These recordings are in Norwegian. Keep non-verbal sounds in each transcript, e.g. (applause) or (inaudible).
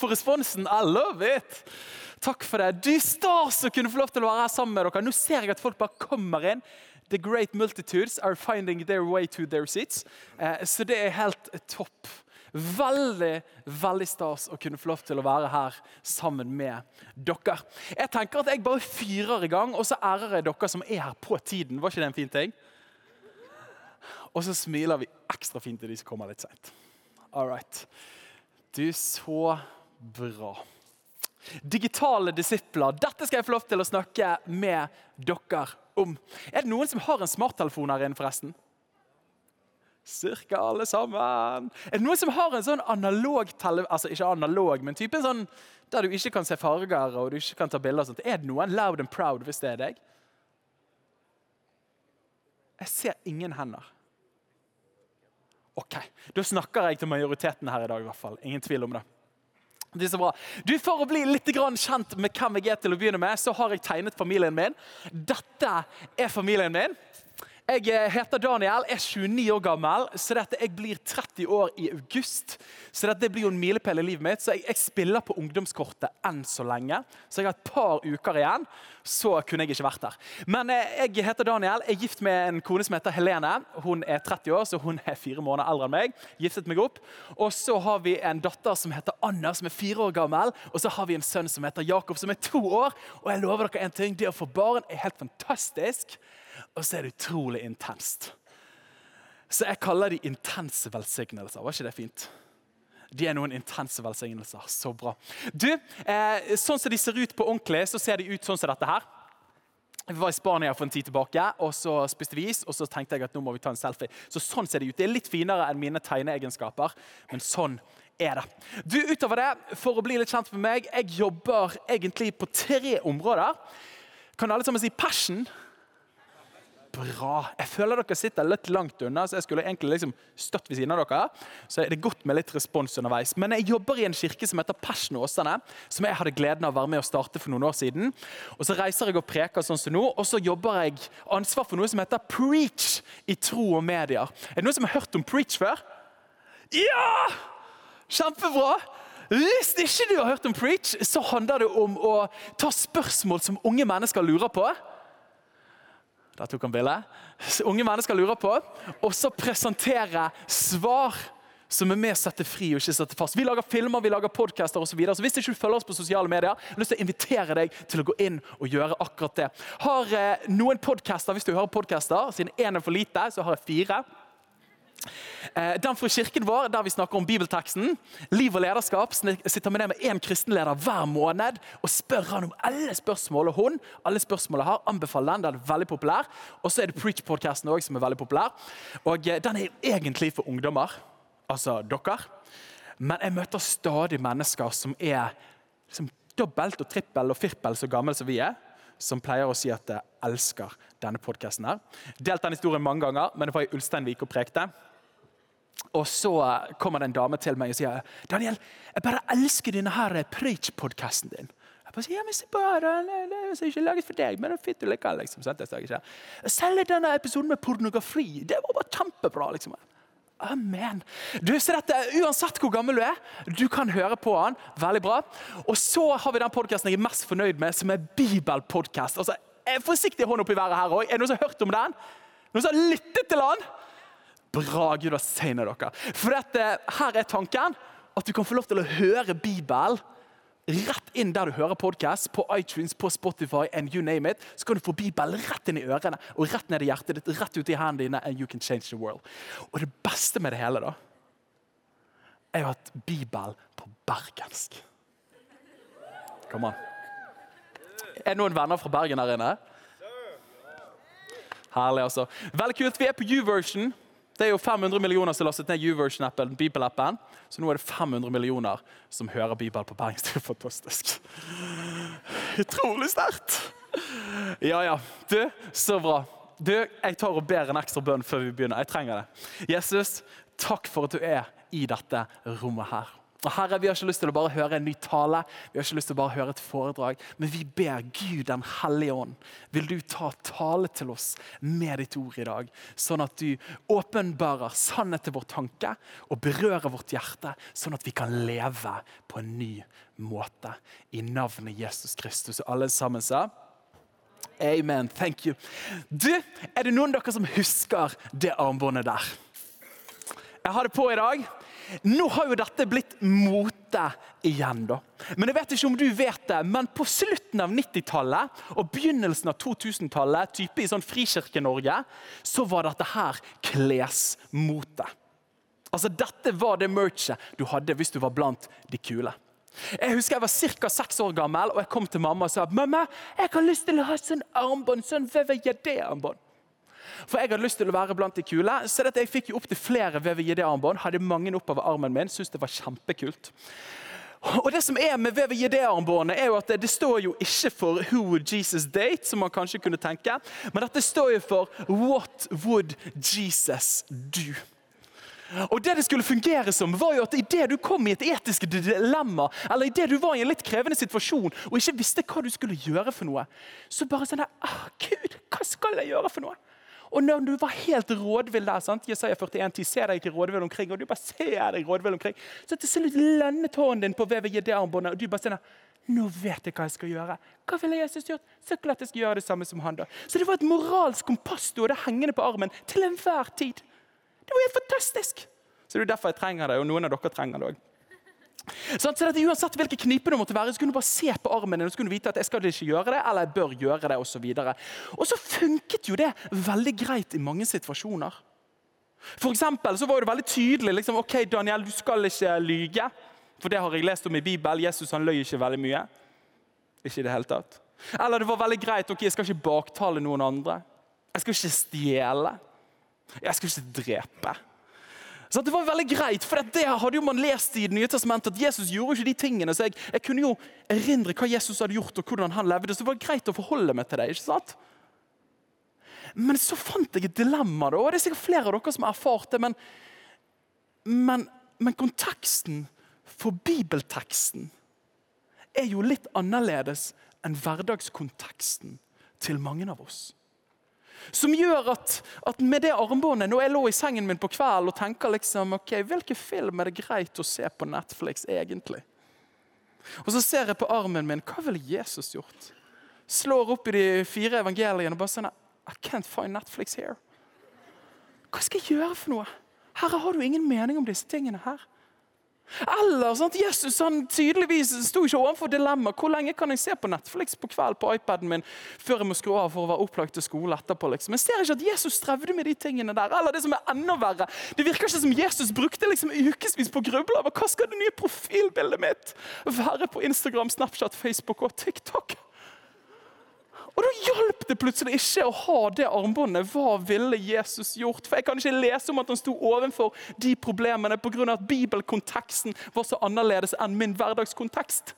for responsen. I love it. Takk for det. Du Stas å kunne få lov til å være her sammen med dere. Nå ser jeg at folk bare kommer inn. The great multitudes are finding their way to their seats. Eh, så det er helt topp. Veldig veldig stas å kunne få lov til å være her sammen med dere. Jeg tenker at jeg bare fyrer i gang, og så ærer jeg dere som er her på tiden. Var ikke det en fin ting? Og så smiler vi ekstra fint til de som kommer litt seint. All right. Du, så bra. Digitale disipler. Dette skal jeg få lov til å snakke med dere om. Er det noen som har en smarttelefon her inne, forresten? Cirka alle sammen. Er det noen som har en sånn analog tele... Altså ikke analog, men typen sånn der du ikke kan se farger og du ikke kan ta bilder. og sånt. Er det noen loud and proud hvis det er deg? Jeg ser ingen hender. Ok, Da snakker jeg til majoriteten her i dag. i hvert fall. Ingen tvil om det. Det er så bra. Du, For å bli litt kjent med hvem jeg er, til å begynne med, så har jeg tegnet familien min. Dette er familien min. Jeg eh, heter Daniel, er 29 år gammel, så dette, jeg blir 30 år i august. Så dette blir jo en milepæl i livet mitt, så jeg, jeg, spiller på ungdomskortet enn så lenge. Så jeg har et par uker igjen, så kunne jeg ikke vært der. Men eh, jeg heter Daniel, jeg er gift med en kone som heter Helene. Hun er 30 år, så hun er fire måneder eldre enn meg. Giftet meg opp. Og så har vi en datter som heter Anna, som er fire år gammel. Og så har vi en sønn som heter Jakob, som er to år. Og jeg lover dere en ting, det å få barn er helt fantastisk og så er det utrolig intenst. Så jeg kaller de intense velsignelser. Var ikke det fint? De er noen intense velsignelser. Så bra. Du, eh, Sånn som de ser ut på ordentlig, så ser de ut sånn som dette her. Vi var i Spania for en tid tilbake, og så spiste vi is. Og så tenkte jeg at nå må vi ta en selfie. Så sånn ser de ut. Det er litt finere enn mine tegneegenskaper, men sånn er det. Du, utover det, For å bli litt kjent med meg, jeg jobber egentlig på tre områder. Kan alle sammen si passion? Bra. Jeg føler dere sitter litt langt unna, så jeg skulle egentlig liksom stått ved siden av dere. Så er det godt med litt respons underveis. Men jeg jobber i en kirke som heter Passion Åsane, som jeg hadde gleden av å være med å starte for noen år siden. Og Så reiser jeg og preker sånn som nå, og så jobber jeg ansvar for noe som heter Preach i tro og medier. Er det noen som har hørt om Preach før? Ja! Kjempebra! Hvis ikke du har hørt om Preach, så handler det om å ta spørsmål som unge mennesker lurer på der tok han bildet. Unge mennesker lurer på. Og så presentere svar som er med å sette fri og ikke sette fast. Vi lager filmer, vi lager podcaster osv. Så, videre. så hvis ikke du følger oss på sosiale medier, jeg har lyst til å invitere deg til å gå inn og gjøre akkurat det. Har eh, noen podcaster, Hvis du hører podcaster, siden én er for lite, så har jeg fire. Eh, den fra kirken vår, der vi snakker om bibelteksten. Liv og lederskap. sitter med ned med én kristenleder hver måned og spør han om alle spørsmål. Og hun alle spørsmålene har, anbefaler den. Den er veldig populær. Og så er det Preach-podkasten som er veldig populær. Og eh, Den er egentlig for ungdommer, altså dere. Men jeg møter stadig mennesker som er liksom, dobbelt og trippel og firpel så gamle som vi er som pleier å si at jeg elsker denne podkasten. Delt den historien mange ganger, men det var i Ulsteinvik og prekte. Og så kommer det en dame til meg og sier Daniel, jeg bare elsker denne preach-podkasten din. Jeg bare sier, ja, men se bare, Det er ikke laget for deg, men det er fint likevel. Liksom, Selv denne episoden med pornografi, det var bare kjempebra. liksom. Amen. Du, så dette, Uansett hvor gammel du er, du kan høre på han. Veldig bra. Og så har vi den podkasten jeg er mest fornøyd med, som er bibelpodkast. Altså, forsiktig hånd opp i været her òg. Er det noen som har hørt om den? Noen som har lyttet til den? Bra. Gud velsigne dere. For dette, her er tanken at du kan få lov til å høre Bibelen rett inn der du hører podkast, på iTunes, på Spotify, and you name it. Så kan du få Bibelen rett inn i ørene og rett ned i hjertet ditt, rett ut i hendene dine, and you can change the world. Og det beste med det hele da, er jo at Bibel på bergensk. Kom an. Er det noen venner fra Bergen her inne? Herlig, altså. Veldig kult. Vi er på U-version. Det er jo 500 millioner som lastet ned U-version-appen, Bibel-appen. Så nå er det 500 millioner som hører Bibel på bergensk. Er fantastisk. Utrolig sterkt! Ja, ja. Du, så bra. Du, Jeg tar og ber en ekstra bønn før vi begynner. Jeg trenger det. Jesus, takk for at du er i dette rommet her. Og Herre, Vi har ikke lyst til å bare høre en ny tale, vi har ikke lyst til å bare høre et foredrag, men vi ber Gud den hellige ånd, vil du ta tale til oss med ditt ord i dag, sånn at du åpenbarer sannhet til vår tanke og berører vårt hjerte, sånn at vi kan leve på en ny måte. I navnet Jesus Kristus. Og alle sammen sa Amen. Thank you. Du, Er det noen av dere som husker det armbåndet der? Jeg har det på i dag. Nå har jo dette blitt mote igjen, da. Men jeg vet ikke om du vet det, men på slutten av 90-tallet og begynnelsen av 2000-tallet, type i sånn Frikirke-Norge, så var dette her klesmote. Altså, Dette var det merchet du hadde hvis du var blant de kule. Jeg husker jeg var ca. seks år gammel og jeg kom til mamma og sa mamma, jeg har lyst til å ha sånn armbånd, sånn VVJD-armbånd. For jeg hadde lyst til å være blant de kule, så dette, jeg fikk jo opptil flere VVJD-armbånd. Hadde mange oppover armen min, syntes det var kjempekult. Og det som er med VVJD-armbåndet, er jo at det, det, står jo ikke for 'Who would Jesus date', som man kanskje kunne tenke, men dette står jo for 'What would Jesus do'? Og det det skulle fungere som, var jo at Idet du kom i et etisk dilemma, eller idet du var i en litt krevende situasjon og ikke visste hva du skulle gjøre, for noe, så bare sånn der, ah, Gud, hva skal jeg gjøre for noe? Og når du var helt rådvill der, sant? Jesaja 41, 10, ser deg ikke rådvill omkring, og du bare ser deg rådvill omkring, så til slutt landet hånden din på VVJD-armbåndet, og du bare sier nå vet jeg hva jeg skal gjøre. Hva ville Jesus gjort? Så klart jeg skal gjøre det samme som han da. Så det var et moralsk kompass du hadde hengende på armen til enhver tid. Det var helt fantastisk! Så det er derfor jeg trenger det, og noen av dere trenger det òg. Så dette, uansett hvilke kniper du måtte være, så kunne du bare se på armen din og så kunne du vite at jeg skal ikke gjøre det, eller jeg bør gjøre det, osv. Og, og så funket jo det veldig greit i mange situasjoner. For eksempel, så var det veldig tydelig liksom, ok Daniel, du skal ikke lyge. For det har jeg lest om i Bibelen. Jesus han løy ikke veldig mye. Ikke i det hele tatt. Eller det var veldig greit. ok, Jeg skal ikke baktale noen andre. Jeg skal ikke stjele. Jeg skal ikke drepe. Så det var veldig greit, for det hadde jo man lest i Det nye testamentet, at Jesus gjorde ikke de tingene. Så jeg, jeg, kunne jo erindre hva Jesus hadde gjort, og hvordan han levde. Så det var greit å forholde meg til det. ikke sant? Men så fant jeg et dilemma, og det er sikkert flere av dere som har erfart det. Men, men, men konteksten for bibelteksten er jo litt annerledes enn hverdagskonteksten til mange av oss. Som gjør at, at, med det armbåndet, når jeg lå i sengen min på kvelden og tenker liksom, ok, hvilken film er det greit å se på Netflix egentlig? Og så ser jeg på armen min. Hva ville Jesus gjort? Slår opp i de fire evangeliene og bare sånn I can't find Netflix here. Hva skal jeg gjøre for noe? Herre, har du ingen mening om disse tingene her? Eller sant? Jesus han tydeligvis sto ikke overfor dilemma. Hvor lenge kan jeg se på Netflix på kveld på iPaden min før jeg må skru av for å være opplagt til skole etterpå? liksom. Jeg ser ikke at Jesus strevde med de tingene der. Eller det som er enda verre, det virker ikke som Jesus brukte liksom ukevis på å gruble over hva skal det nye profilbildet mitt være på Instagram, Snapchat, Facebook og TikTok. Og Da hjalp det plutselig ikke å ha det armbåndet. Hva ville Jesus gjort? For Jeg kan ikke lese om at han sto overfor de problemene pga. at bibelkonteksten var så annerledes enn min hverdagskontekst.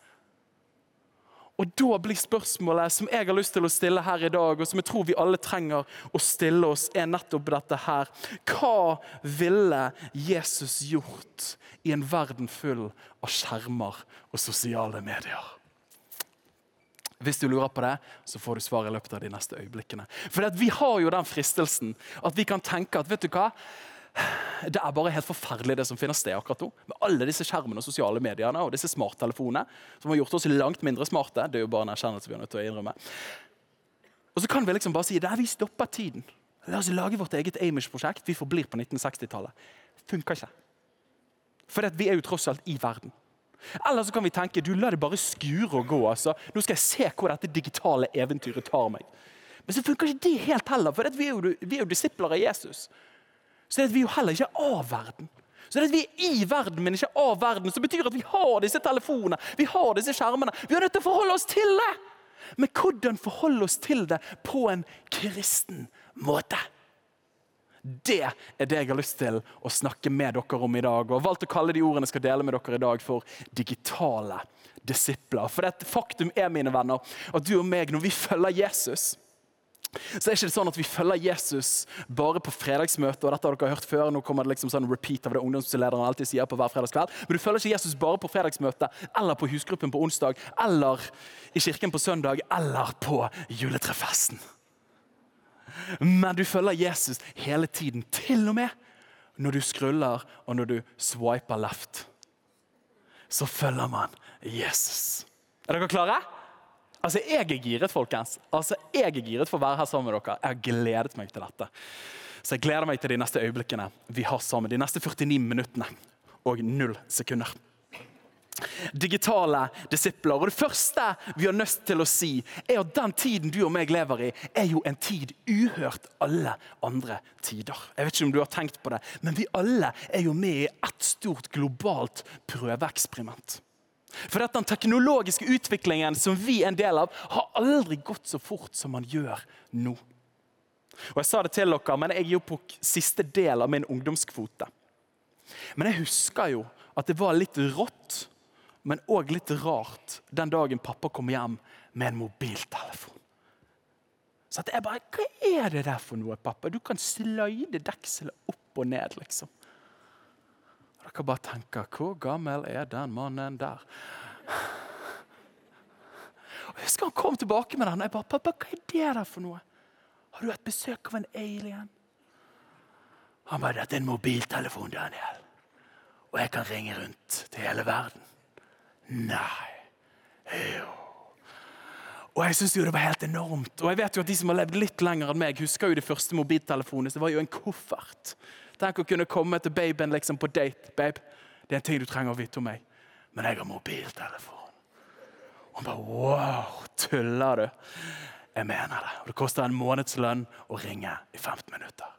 Og Da blir spørsmålet som jeg har lyst til å stille her i dag, og som jeg tror vi alle trenger å stille oss, er nettopp dette her. Hva ville Jesus gjort i en verden full av skjermer og sosiale medier? Hvis du lurer på det, så får du svar i løpet av de neste øyeblikkene. For Vi har jo den fristelsen at vi kan tenke at vet du hva? Det er bare helt forferdelig det som finner sted akkurat nå. Med alle disse skjermene og sosiale mediene og disse smarttelefonene som har gjort oss langt mindre smarte. Det er jo bare en erkjennelse vi er nødt til å innrømme. Og så kan vi liksom bare si at vi stopper tiden. La oss lage vårt eget Amish-prosjekt. Vi forblir på 1960-tallet. Funker ikke. For vi er jo tross alt i verden. Eller så kan vi tenke du la det bare skure og gå. altså. Nå skal jeg se hvor dette digitale eventyret tar meg. Men så funker ikke det helt heller, for vi er, jo, vi er jo disipler av Jesus. Så vi er jo heller ikke av verden. Så det at vi er i verden, men ikke av verden, så betyr at vi har disse telefonene, vi har disse skjermene. Vi har nødt til å forholde oss til det! Men hvordan forholde oss til det på en kristen måte? Det er det jeg har lyst til å snakke med dere om i dag. Og har valgt å kalle de ordene jeg skal dele med dere i dag, for digitale disipler. For det faktum er mine venner, at du og meg, når vi følger Jesus, så er det ikke sånn at vi følger Jesus bare på fredagsmøte. og dette har dere hørt før, nå kommer det liksom sånn repeat av det ungdomslederen alltid sier på hver fredagskveld. Men du følger ikke Jesus bare på fredagsmøte, eller på husgruppen på onsdag, eller i kirken på søndag, eller på juletrefesten. Men du følger Jesus hele tiden, til og med når du skruller og når du swiper left. Så følger man Jesus. Er dere klare? Altså, Jeg er giret, folkens. Altså, Jeg er giret for å være her sammen med dere. Jeg har gledet meg til dette. Så jeg gleder meg til de neste øyeblikkene vi har sammen. De neste 49 minuttene og null sekunder. Digitale disipler. Og Det første vi har nødt til å si, er at den tiden du og meg lever i, er jo en tid uhørt alle andre tider. Jeg vet ikke om du har tenkt på det, men vi alle er jo med i ett stort globalt prøveeksperiment. For den teknologiske utviklingen som vi er en del av, har aldri gått så fort som man gjør nå. Og Jeg sa det til dere, men jeg er jo på siste del av min ungdomskvote. Men jeg husker jo at det var litt rått, men òg litt rart den dagen pappa kom hjem med en mobiltelefon. Så at jeg bare Hva er det der for noe, pappa? Du kan sløyde dekselet opp og ned, liksom. Dere bare tenker Hvor gammel er den mannen der? Og jeg husker Han kom tilbake med den. og jeg bare, Pappa, hva er det der for noe? Har du et besøk av en alien? Han bare 'Dette er en mobiltelefon, Daniel. Og jeg kan ringe rundt til hele verden.' Nei. Jo. Og jeg synes jo det var helt enormt. Og jeg vet jo at De som har levd litt lenger enn meg, husker jo de første mobiltelefonene. Så det var jo en koffert. Tenk å kunne komme til babyen liksom på date. babe. Det er en ting du trenger å vite om meg. Men jeg har mobiltelefon. Og han bare Wow, tuller du? Jeg mener det. Og det koster en månedslønn å ringe i 15 minutter.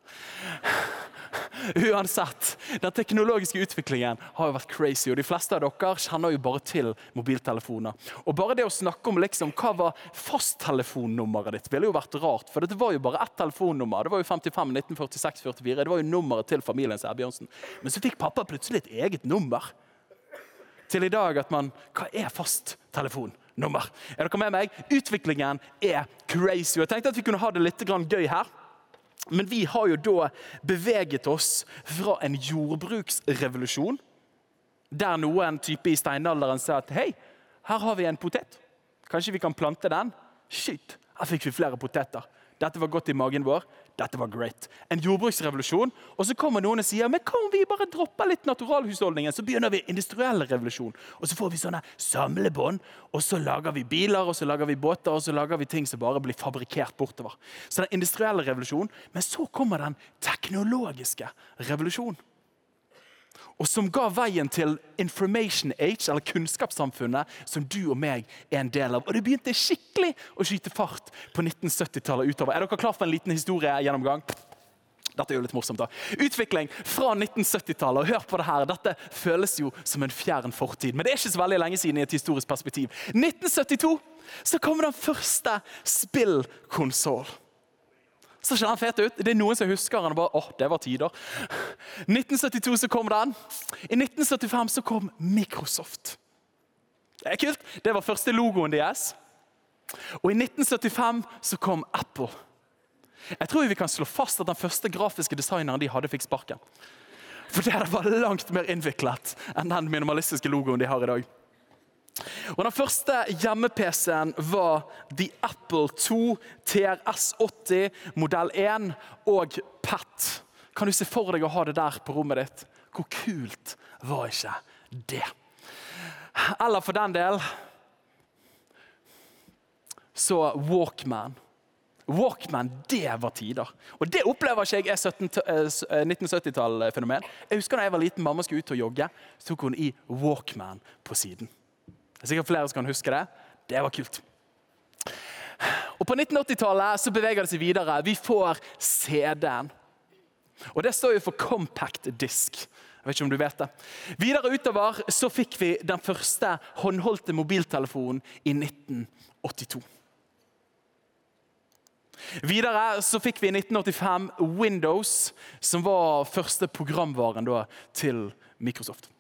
Uansett, Den teknologiske utviklingen har jo vært crazy. og De fleste av dere kjenner jo bare til mobiltelefoner. Og Bare det å snakke om liksom, hva var fasttelefonnummeret ditt, ville jo vært rart. For det var jo bare ett telefonnummer. Det var jo 55 1946 44. Det var jo nummeret til familien Sæbjørnsen. Men så fikk pappa plutselig et eget nummer. Til i dag at man Hva er fasttelefonnummer? Er dere med meg? Utviklingen er crazy. Jeg tenkte at vi kunne ha det litt gøy her. Men vi har jo da beveget oss fra en jordbruksrevolusjon, der noen type i steinalderen sa at hei, her har vi en potet. Kanskje vi kan plante den? Shit, her fikk vi flere poteter. Dette var godt i magen vår. Dette var great. En jordbruksrevolusjon. Og så kommer noen og sier men hva om vi bare dropper litt naturalhusholdningen, så begynner vi industriell revolusjon. Og så får vi sånne samlebånd, og så lager vi biler, og så lager vi båter, og så lager vi ting som bare blir fabrikkert bortover. Så den industrielle revolusjonen. Men så kommer den teknologiske revolusjonen og som ga veien til information age, eller kunnskapssamfunnet, som du og meg er en del av. Og det begynte skikkelig å skyte fart på 1970-tallet utover. Er dere klar for en liten historiegjennomgang? Dette er jo litt morsomt da. Utvikling fra 1970-tallet. og Hør på det her. Dette føles jo som en fjern fortid, men det er ikke så veldig lenge siden i et historisk perspektiv. 1972 så kommer den første spillkonsoll. Så ikke den fet ut? Det er noen som husker den. bare, åh, det var tider. 1972 så kom den. I 1975 så kom Microsoft. Det er kult. Det var første logoen deres. Og i 1975 så kom Apple. Jeg tror vi kan slå fast at den første grafiske designeren de hadde, fikk sparken. For det var langt mer innviklet enn den minimalistiske logoen de har i dag. Og Den første hjemme-PC-en var The Apple 2 TRS80 modell 1 og PET. Kan du se for deg å ha det der på rommet ditt? Hvor kult var ikke det? Eller for den del så Walkman. Walkman, det var tider. Og det opplever ikke jeg er 1970-tall-fenomen. Jeg husker da jeg var liten, Mamma skulle ut og jogge, så tok hun i Walkman på siden. Det er sikkert flere som kan huske det. Det var kult. Og På 1980-tallet så beveger det seg videre. Vi får CD-en. Og Det står jo for compact disk. Jeg vet ikke om du vet det. Videre utover så fikk vi den første håndholdte mobiltelefonen i 1982. Videre så fikk vi i 1985 Windows, som var første programvaren da, til Microsoft.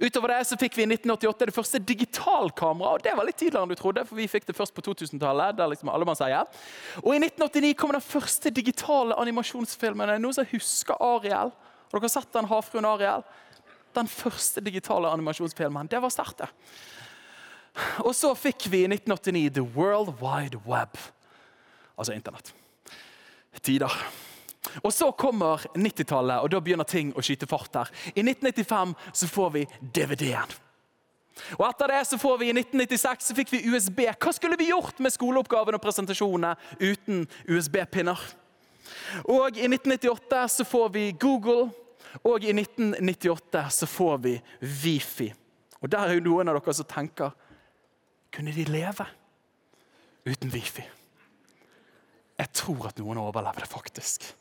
Utover det så fikk vi i 1988 det første digitalkameraet. og Det var litt tidligere enn du trodde, for vi fikk det først på 2000-tallet. det er liksom sier. Og I 1989 kom den første digitale animasjonsfilmen. Er det Noen som husker Ariel? Har dere sett den havfruen Ariel? Den første digitale animasjonsfilmen. Det var sterkt. Og så fikk vi i 1989 The World Wide Web. Altså Internett. Tider. Og Så kommer 90-tallet, og da begynner ting å skyte fart her. I 1995 så får vi DVD-en. Og Etter det så får vi i 1996 så fikk vi USB. Hva skulle vi gjort med skoleoppgavene og presentasjonene uten USB-pinner? Og I 1998 så får vi Google, og i 1998 så får vi Wifi. Og Der er jo noen av dere som tenker kunne de leve uten Wifi? Jeg tror at noen overlever det, faktisk.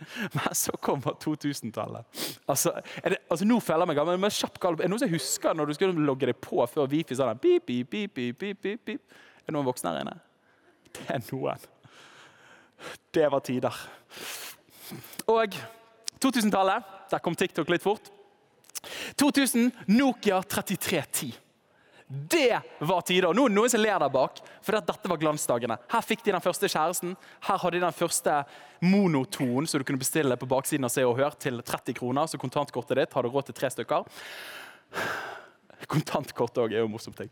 (laughs) Men så kommer 2000-tallet. Altså, altså, nå føler jeg meg gammel, men kjapp. Er det noen som husker når du skulle logge deg på før Wifi sa den pip, pip, pip, pip, pip. Er det noen voksne her inne? Det er noen. Det var tider. Og 2000-tallet. Der kom TikTok litt fort. 2000, Nokia 3310. Det var tider. Nå er det noen som ler der bak, for dette var glansdagene. Her fikk de den første kjæresten. Her hadde de den første monotonen som du kunne bestille på baksiden av Se og Hør til 30 kroner. Så kontantkortet ditt har du råd til tre stykker. Kontantkort òg er jo morsomt. ting.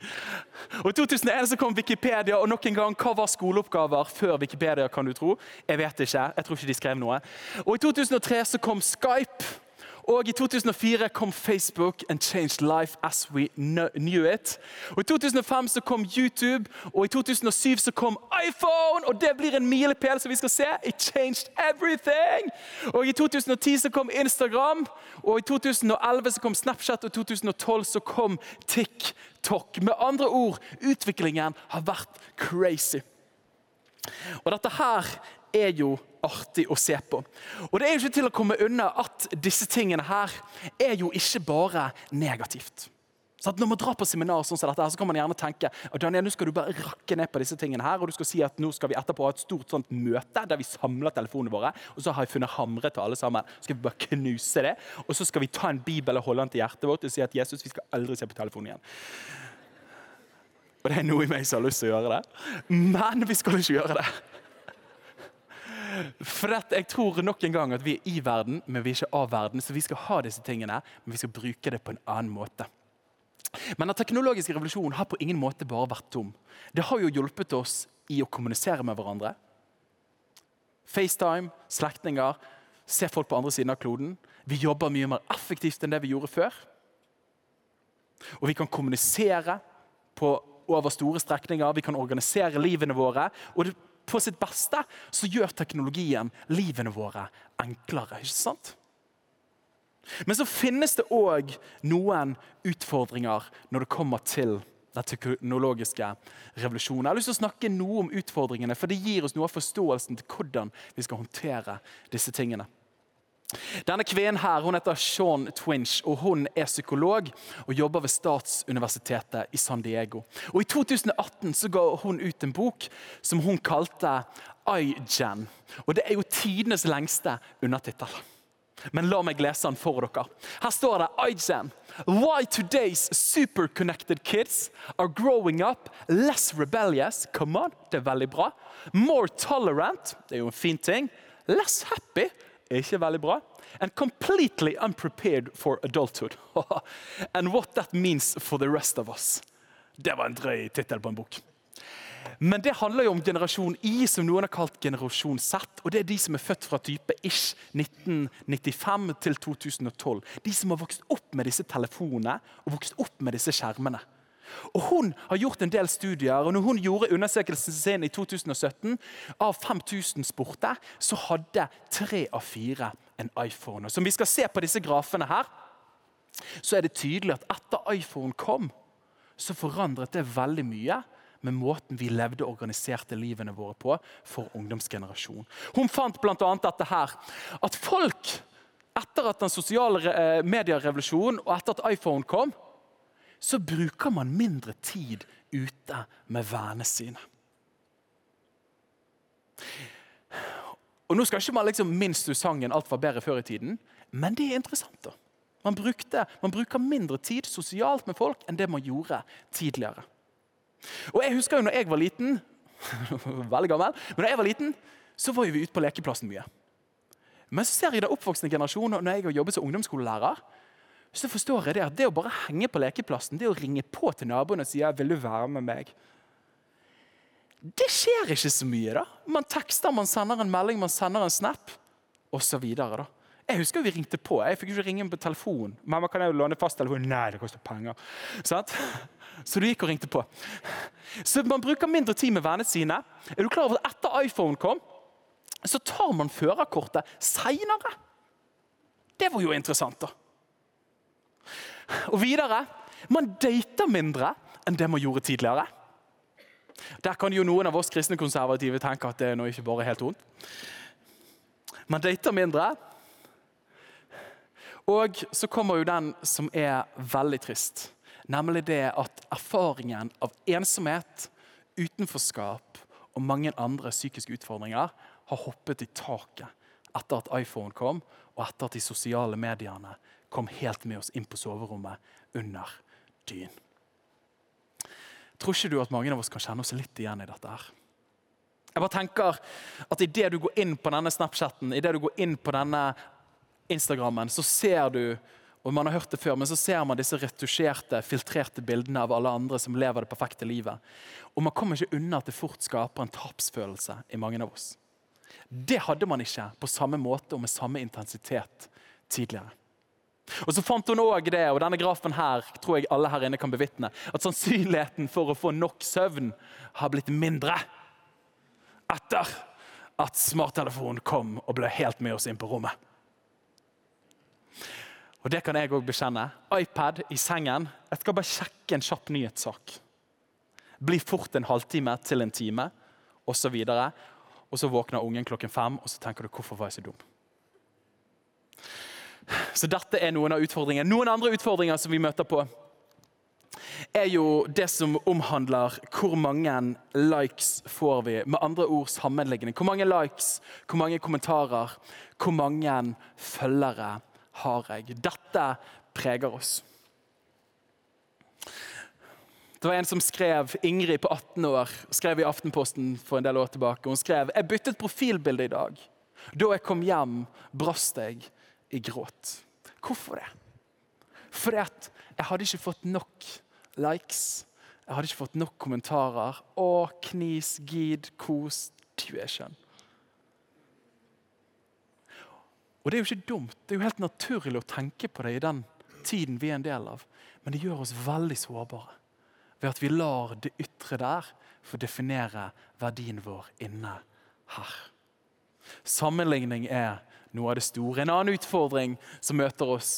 Og I 2001 så kom Wikipedia, og nok en gang, hva var skoleoppgaver før Wikipedia? kan du tro? Jeg vet ikke. Jeg tror ikke de skrev noe. Og I 2003 så kom Skype. Og I 2004 kom Facebook and changed life as we knew it. Og I 2005 så kom YouTube, og i 2007 så kom iPhone! Og det blir en milepæl som vi skal se. It changed everything! Og I 2010 så kom Instagram, og i 2011 så kom Snapchat, og i 2012 så kom TikTok. Med andre ord, utviklingen har vært crazy. Og dette her er jo artig å se på. Og det er jo ikke til å komme unna at disse tingene her er jo ikke bare negativt. Så når man drar på seminar, sånn som dette, så kan man gjerne tenke at Daniel, nå skal du bare rakke ned på disse tingene her, og du skal si at nå skal vi etterpå ha et stort sånt møte der vi samler telefonene våre. Og så har jeg funnet hamre til alle sammen. Så skal vi bare knuse det. Og så skal vi ta en bibel og holde den til hjertet vårt og si at Jesus, vi skal aldri se på telefonen igjen. Og det er noe i meg som har lyst til å gjøre det. Men vi skal ikke gjøre det. For jeg tror nok en gang at vi er i verden, men vi er ikke av verden. Så vi skal ha disse tingene, men vi skal bruke det på en annen måte. Men den teknologiske revolusjonen har på ingen måte bare vært tom. Det har jo hjulpet oss i å kommunisere med hverandre. FaceTime, slektninger, se folk på andre siden av kloden. Vi jobber mye mer effektivt enn det vi gjorde før. Og vi kan kommunisere på, over store strekninger, vi kan organisere livene våre. Og det på sitt beste så gjør teknologien livene våre enklere. ikke sant? Men så finnes det òg noen utfordringer når det kommer til den teknologiske revolusjonen. Jeg har lyst til å snakke noe om utfordringene, for det gir oss noe av forståelsen til hvordan vi skal håndtere disse tingene. Denne kvinnen her, hun heter Sean Twinch og hun er psykolog og jobber ved Statsuniversitetet i San Diego. Og I 2018 så ga hun ut en bok som hun kalte iGen. Og Det er jo tidenes lengste undertittel. Men la meg lese den for dere. Her står det iGen. Why today's superconnected kids are growing up less rebellious. Come on, det er veldig bra. More tolerant. Det er jo en fin ting. Less happy ikke veldig bra. And completely unprepared for adulthood. (laughs) And what that means for the rest of us. Det var en drøy tittel på en bok. Men det handler jo om generasjon I, som noen har kalt generasjon Z. og Det er de som er født fra type ish 1995 til 2012. De som har vokst opp med disse telefonene og vokst opp med disse skjermene. Og Hun har gjort en del studier, og når hun gjorde undersøkelsen sin i 2017, av 5000 spurte, så hadde tre av fire en iPhone. Og som vi skal se på disse grafene her, så er det tydelig at etter iPhone kom, så forandret det veldig mye med måten vi levde og organiserte livene våre på for ungdomsgenerasjonen. Hun fant bl.a. dette her, at folk etter at den sosiale eh, medierevolusjonen og etter at iPhone kom, så bruker man mindre tid ute med vennene sine. Og Nå skal ikke man liksom minst du sangen 'Alt var bedre før i tiden', men det er interessant. da. Man, brukte, man bruker mindre tid sosialt med folk enn det man gjorde tidligere. Og jeg husker jo når jeg var liten (laughs) veldig gammel, men når jeg var liten, så var vi ute på lekeplassen mye. Men så ser jeg den oppvoksende generasjonen, og når jeg har jobbet som ungdomsskolelærer, så forstår jeg det at det å bare henge på lekeplassen, det å ringe på til naboen og si 'vil du være med meg', det skjer ikke så mye. da. Man tekster, man sender en melding, man sender en snap osv. Jeg husker vi ringte på. Jeg fikk ikke ringe på telefon. 'Mamma, kan jeg låne fasttelefonen?' Nei, det koster penger. Sånn? Så du gikk og ringte på. Så man bruker mindre tid med vennene sine. Er du klar over at etter iPhone kom, så tar man førerkortet seinere? Det var jo interessant, da. Og videre man dater mindre enn det man gjorde tidligere. Der kan jo noen av oss kristne konservative tenke at det er nå ikke bare helt ondt. Man dater mindre. Og så kommer jo den som er veldig trist. Nemlig det at erfaringen av ensomhet, utenforskap og mange andre psykiske utfordringer har hoppet i taket etter at iPhone kom, og etter at de sosiale mediene kom helt med oss inn på soverommet under dyn. Tror ikke du at mange av oss kan kjenne oss litt igjen i dette? her? Jeg bare tenker at Idet du går inn på denne Snapchatten, i det du går inn på denne Instagrammen, så ser du og man har hørt det før, men så ser man disse retusjerte, filtrerte bildene av alle andre som lever det perfekte livet. Og man kommer ikke unna at det fort skaper en tapsfølelse i mange av oss. Det hadde man ikke på samme måte og med samme intensitet tidligere. Og så fant hun også det, og denne grafen her tror jeg alle her inne kan bevitne, at sannsynligheten for å få nok søvn har blitt mindre etter at smarttelefonen kom og ble helt med oss inn på rommet. Og det kan jeg òg bekjenne. iPad i sengen. Jeg skal bare sjekke en kjapp nyhetssak. Bli fort en halvtime til en time, osv. Og, og så våkner ungen klokken fem, og så tenker du 'hvorfor var jeg så dum'? Så dette er noen av utfordringene. Noen andre utfordringer som vi møter på, er jo det som omhandler hvor mange likes får vi. Med andre ord sammenliggende. Hvor mange likes, hvor mange kommentarer, hvor mange følgere har jeg. Dette preger oss. Det var en som skrev, Ingrid på 18 år skrev i Aftenposten for en del år tilbake. Hun skrev jeg byttet profilbilde i dag. Da jeg kom hjem, brast jeg i gråt. Hvorfor det? Fordi at jeg hadde ikke fått nok likes. Jeg hadde ikke fått nok kommentarer. Å, knis, gid, kos, skjønn. Og Det er jo ikke dumt. Det er jo helt naturlig å tenke på det i den tiden vi er en del av. Men det gjør oss veldig sårbare ved at vi lar det ytre der få definere verdien vår inne her. Sammenligning er noe av det store. En annen utfordring som møter oss,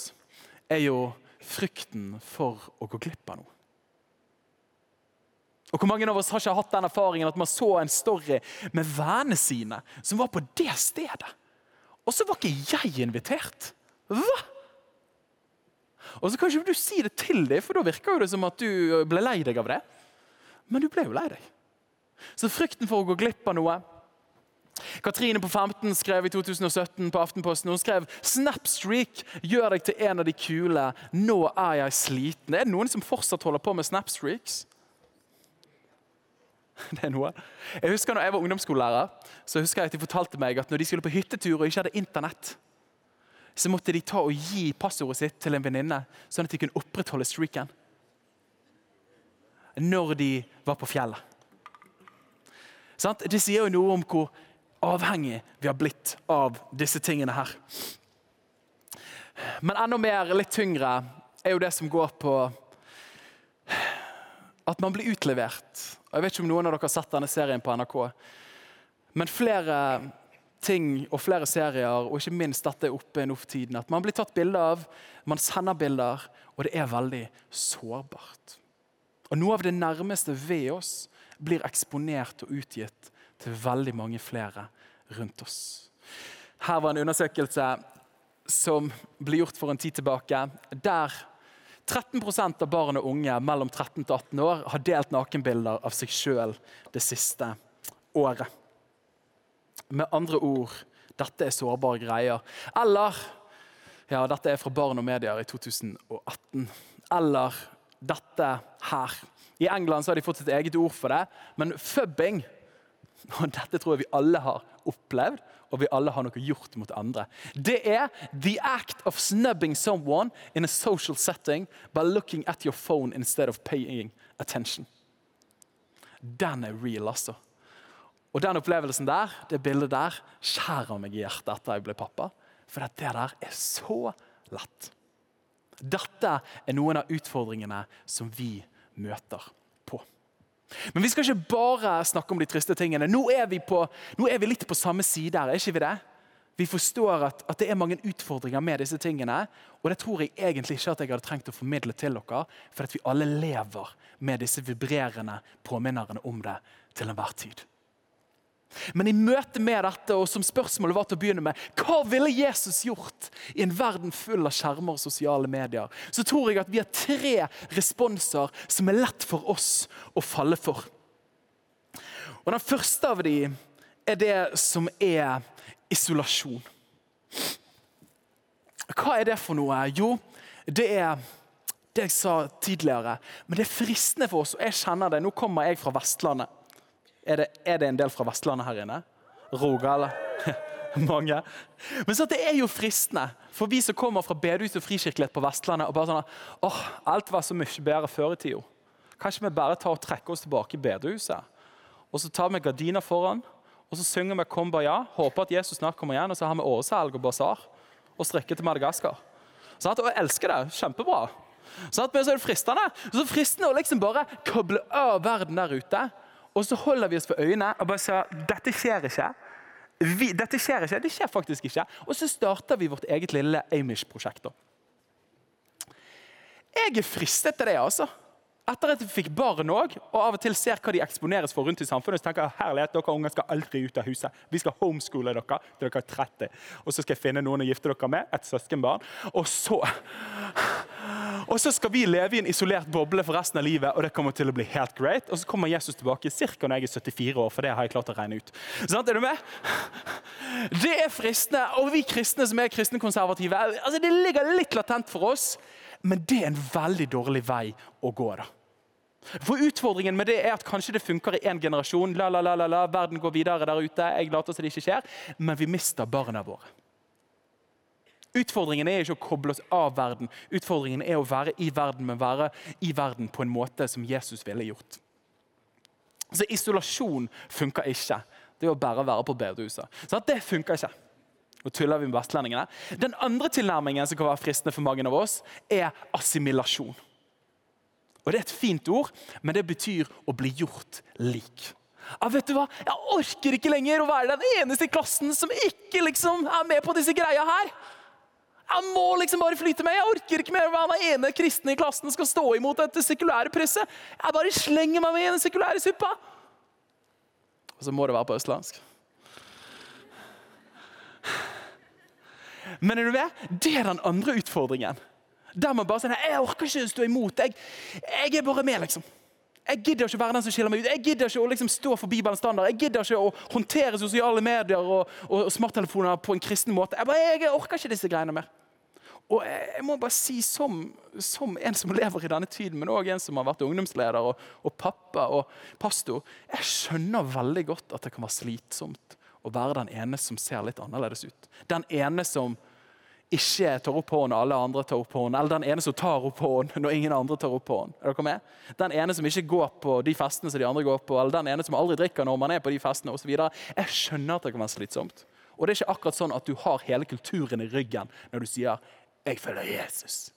er jo frykten for å gå glipp av noe. Og Hvor mange av oss har ikke hatt den erfaringen at man så en story med vennene sine som var på det stedet? Og så var ikke jeg invitert! Hva? Og så kan ikke du si det til dem, for da virker det som at du ble lei deg av det. Men du ble jo lei deg. Så frykten for å gå glipp av noe Katrine på 15 skrev i 2017 på Aftenposten hun skrev Snapstreak gjør deg til en av de kule. Nå er jeg sliten. Er det noen som fortsatt holder på med Snapstreaks? (laughs) Det er noe. Jeg husker når jeg var ungdomsskolelærer, så husker jeg at de fortalte meg at når de skulle på hyttetur og ikke hadde internett, så måtte de ta og gi passordet sitt til en venninne, sånn at de kunne opprettholde streaken. Når de var på fjellet. Det sier jo noe om hvor avhengig vi har blitt av disse tingene her. Men enda mer, litt tyngre, er jo det som går på at man blir utlevert. Og jeg vet ikke om noen av dere har sett denne serien på NRK. Men flere ting og flere serier, og ikke minst dette er oppe nå for tiden, at man blir tatt bilde av, man sender bilder, og det er veldig sårbart. Og Noe av det nærmeste ved oss blir eksponert og utgitt til veldig mange flere rundt oss. Her var en undersøkelse som ble gjort for en tid tilbake, der 13% av barn og unge mellom 13 og 18 år har delt nakenbilder av seg sjøl det siste året. Med andre ord dette er sårbare greier. Eller Ja, dette er fra Barn og Medier i 2018. Eller dette her. I England har de fått sitt eget ord for det, men fubbing (laughs) og Dette tror jeg vi alle har opplevd, og vi alle har noe gjort mot andre. Det er the act of snubbing someone in a social setting by looking at your phone instead of paying attention. Den er real, altså. Og den opplevelsen der, det bildet der, skjærer meg i hjertet etter jeg ble pappa. For det der er så lett. Dette er noen av utfordringene som vi møter. Men vi skal ikke bare snakke om de triste tingene. Nå er vi, på, nå er vi litt på samme side her, er ikke vi det? Vi forstår at, at, det er mange utfordringer med disse tingene. Og det tror jeg egentlig ikke at jeg hadde trengt å formidle til dere, for at vi alle lever med disse vibrerende påminnerne om det til enhver tid. Men i møte med dette, og som spørsmålet var til å begynne med, hva ville Jesus gjort i en verden full av skjermer og sosiale medier? Så tror jeg at vi har tre responser som er lett for oss å falle for. Og Den første av dem er det som er isolasjon. Hva er det for noe? Jo, det er det jeg sa tidligere. Men det er fristende for oss, og jeg kjenner det. Nå kommer jeg fra Vestlandet. Er det, er det en del fra Vestlandet her inne? Rogaland? (laughs) Mange. Men så det er jo fristende for vi som kommer fra bedehus og frikirkelighet på Vestlandet. og bare sånn, åh, Alt var så mye bedre før i tida. Kanskje vi bare tar og trekker oss tilbake i bedehuset? Og så tar vi gardiner foran, og så synger vi 'Kom bare ja'. Håper at Jesus snart kommer igjen. Og så har vi åresalg og basar og strikker til Madagaskar. Sånn at, og jeg elsker det. Kjempebra. Sånn at, men så er det fristende. Så fristende å liksom bare koble av verden der ute og så holder vi oss for øynene og bare sier dette skjer ikke. Vi, dette skjer ikke, Det skjer faktisk ikke. Og så starter vi vårt eget lille Amish-prosjekt. Jeg er fristet til det. altså. Etter at jeg fikk barn òg, og av og til ser hva de eksponeres for rundt i samfunnet, så tenker jeg herlighet, dere unger skal aldri ut av huset. Vi skal homeskole dere til dere er 30. Og så skal jeg finne noen å gifte dere med, et søskenbarn. Og så og så skal vi leve i en isolert boble for resten av livet, og det kommer til å bli helt great. Og så kommer Jesus tilbake ca. når jeg er 74 år, for det har jeg klart å regne ut. Sånn, er du med? Det er fristende. Og vi kristne som er kristne konservative, altså det ligger litt latent for oss, men det er en veldig dårlig vei å gå. da. For Utfordringen med det er at kanskje det funker i én generasjon. La, la, la, la, la, Verden går videre der ute. Jeg later som det ikke skjer. Men vi mister barna våre. Utfordringen er ikke å koble oss av verden. Utfordringen er å være i verden, men være i verden på en måte som Jesus ville gjort. Så Isolasjon funker ikke. Det er å bare være på bedehuset. Så det funker ikke. Nå tuller vi med vestlendingene. Den andre tilnærmingen som kan være fristende for mange av oss, er assimilasjon. Og Det er et fint ord, men det betyr å bli gjort lik. Ja, vet du hva? Jeg orker ikke lenger å være den eneste i klassen som ikke liksom er med på disse greia her. Jeg må liksom bare flyte med. Jeg orker ikke mer være den ene kristne i klassen skal stå imot dette sekulære presset. Jeg bare slenger meg med i den sekulære suppa. Og så må det være på østlandsk. Men er du med? Det er den andre utfordringen. Der man bare sier jeg orker ikke å stå imot. Jeg, jeg er bare med, liksom. Jeg gidder ikke å være den som skiller meg ut. Jeg gidder ikke å liksom stå for Bibelens standard. Jeg gidder ikke å håndtere sosiale medier og, og smarttelefoner på en kristen måte. Jeg, bare, jeg orker ikke disse greiene mer. Og jeg må bare si, som, som en som lever i denne tiden, men òg en som har vært ungdomsleder og, og, pappa og pastor, jeg skjønner veldig godt at det kan være slitsomt å være den ene som ser litt annerledes ut. Den ene som ikke tar opp hånden når alle andre tar opp hånden, eller den ene som tar opp hånden når ingen andre tar opp hånden. Er dere med? Den ene som ikke går på de festene som de andre går på, eller den ene som aldri drikker når man er på de festene osv. Jeg skjønner at det kan være slitsomt. Og det er ikke akkurat sånn at du har hele kulturen i ryggen når du sier 'Jeg følger Jesus'.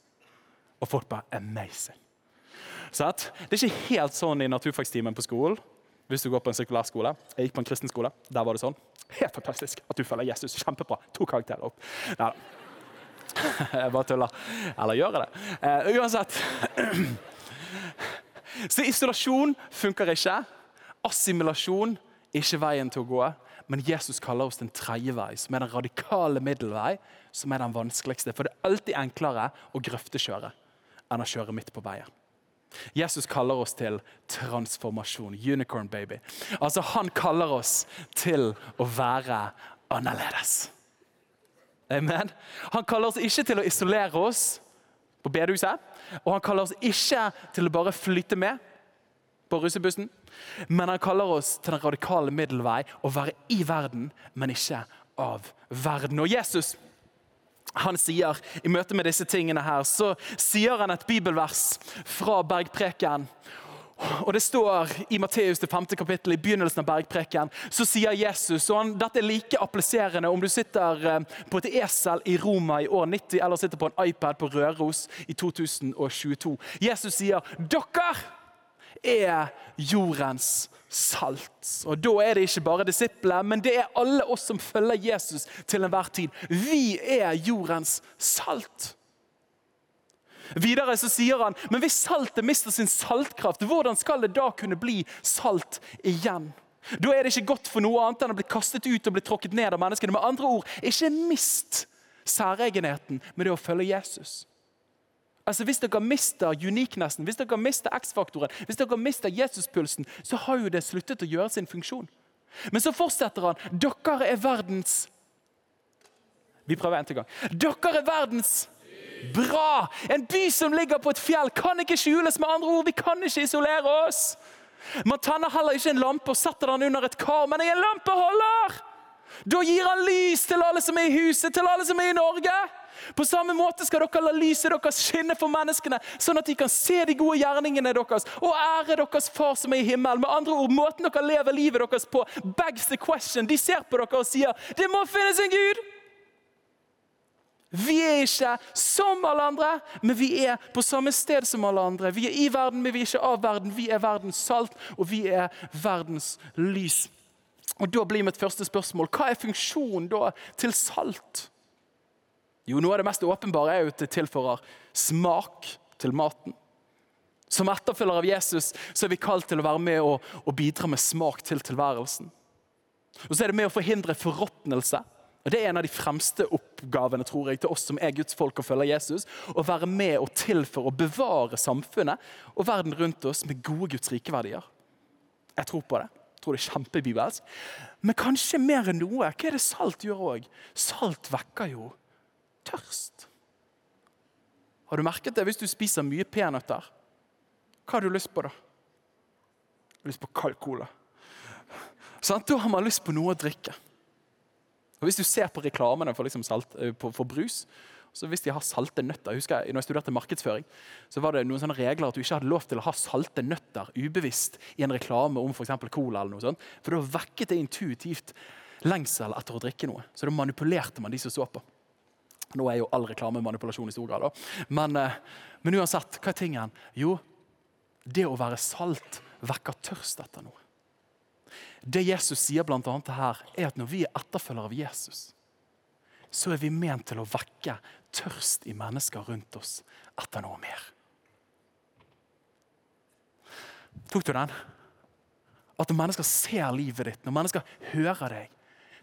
Og folk bare 'amazing'. Så at, det er ikke helt sånn i naturfagstimen på skolen. Hvis du går på en sekulær skole. Jeg gikk på en kristen skole. Der var det sånn. Helt fantastisk at du følger Jesus. Kjempebra. To karakterer opp. Ja. Jeg (laughs) bare tuller. Eller gjør jeg det? Uh, uansett. (clears throat) Så isolasjon funker ikke. Assimilasjon er ikke veien til å gå. Men Jesus kaller oss den tredje vei, som er den radikale middelvei, som er den vanskeligste. For det er alltid enklere å grøftekjøre enn å kjøre midt på veien. Jesus kaller oss til transformasjon. Unicorn baby. Altså, Han kaller oss til å være annerledes. Amen. Han kaller oss ikke til å isolere oss på bedehuset. Og han kaller oss ikke til å bare flytte med på russebussen. Men han kaller oss til den radikale middelvei å være i verden, men ikke av verden. Og Jesus han sier i møte med disse tingene her, så sier han et bibelvers fra Bergpreken. Og Det står i Matteus det femte kapittel, i begynnelsen av bergpreken, så sier Jesus og han, Dette er like appliserende om du sitter eh, på et esel i Roma i år 90 eller sitter på en iPad på Røros i 2022. Jesus sier dere er jordens salt. Og Da er det ikke bare disiplene, men det er alle oss som følger Jesus til enhver tid. Vi er jordens salt. Videre så sier han men hvis saltet mister sin saltkraft, hvordan skal det da kunne bli salt igjen? Da er det ikke godt for noe annet enn å bli kastet ut og bli tråkket ned av menneskene. Med andre ord, ikke mist særegenheten med det å følge Jesus. Altså Hvis dere mister uniquenessen, hvis dere mister X-faktoren, hvis dere mister Jesuspulsen, så har jo det sluttet å gjøre sin funksjon. Men så fortsetter han. Dere er verdens Vi prøver en til gang. Dere er verdens Bra! En by som ligger på et fjell, kan ikke skjules. med andre ord, Vi kan ikke isolere oss. Man tenner heller ikke en lampe og setter den under et kar, men en lampeholder! Da gir han lys til alle som er i huset, til alle som er i Norge. På samme måte skal dere la lyset deres skinne for menneskene, sånn at de kan se de gode gjerningene deres og ære deres far som er i himmelen. Med andre ord, Måten dere lever livet deres på, begs the question. De ser på dere og sier det må finnes en Gud. Vi er ikke som alle andre, men vi er på samme sted som alle andre. Vi er i verden, men vi er ikke av verden. Vi er verdens salt, og vi er verdens lys. Og Da blir mitt første spørsmål hva er funksjonen da til salt? Jo, Noe av det mest åpenbare er jo at det tilfører smak til maten. Som etterfølger av Jesus så er vi kalt til å være med og, og bidra med smak til tilværelsen. Og så er det med å forhindre forråtnelse. Og Det er en av de fremste oppgavene tror jeg, til oss som er Guds folk og følger Jesus. Å være med og tilføre og bevare samfunnet og verden rundt oss med gode Guds rike verdier. Jeg tror på det. Jeg tror det er kjempebibelsk. Men kanskje mer enn noe, hva er det salt gjør òg? Salt vekker jo tørst. Har du merket det hvis du spiser mye peanøtter? Hva har du lyst på da? Lyst på kald cola. Sånn, da har man lyst på noe å drikke. Og Hvis du ser på reklamene for, liksom salt, på, for, brus, så hvis de har salte nøtter husker jeg, når jeg studerte markedsføring, så var det noen sånne regler at du ikke hadde lov til å ha salte nøtter ubevisst i en reklame om for cola. eller noe sånt, For da vekket det intuitivt lengsel etter å drikke noe. Så da manipulerte man de som så på. Nå er jo all reklame manipulasjon i stor grad. Men, eh, men uansett, hva er tingen? Jo, det å være salt vekker tørst etter noe. Det Jesus sier blant annet her, er at når vi er etterfølgere av Jesus, så er vi ment til å vekke tørst i mennesker rundt oss etter noe mer. Tok du den? At når mennesker ser livet ditt, når mennesker hører deg,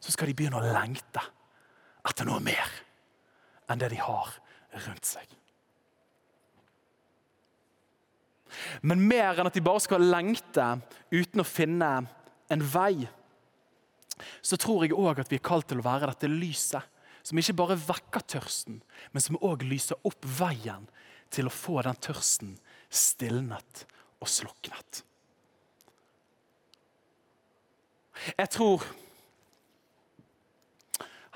så skal de begynne å lengte etter noe mer enn det de har rundt seg. Men mer enn at de bare skal lengte uten å finne en vei, så tror jeg òg at vi er kalt til å være dette lyset. Som ikke bare vekker tørsten, men som òg lyser opp veien til å få den tørsten stilnet og sluknet. Jeg tror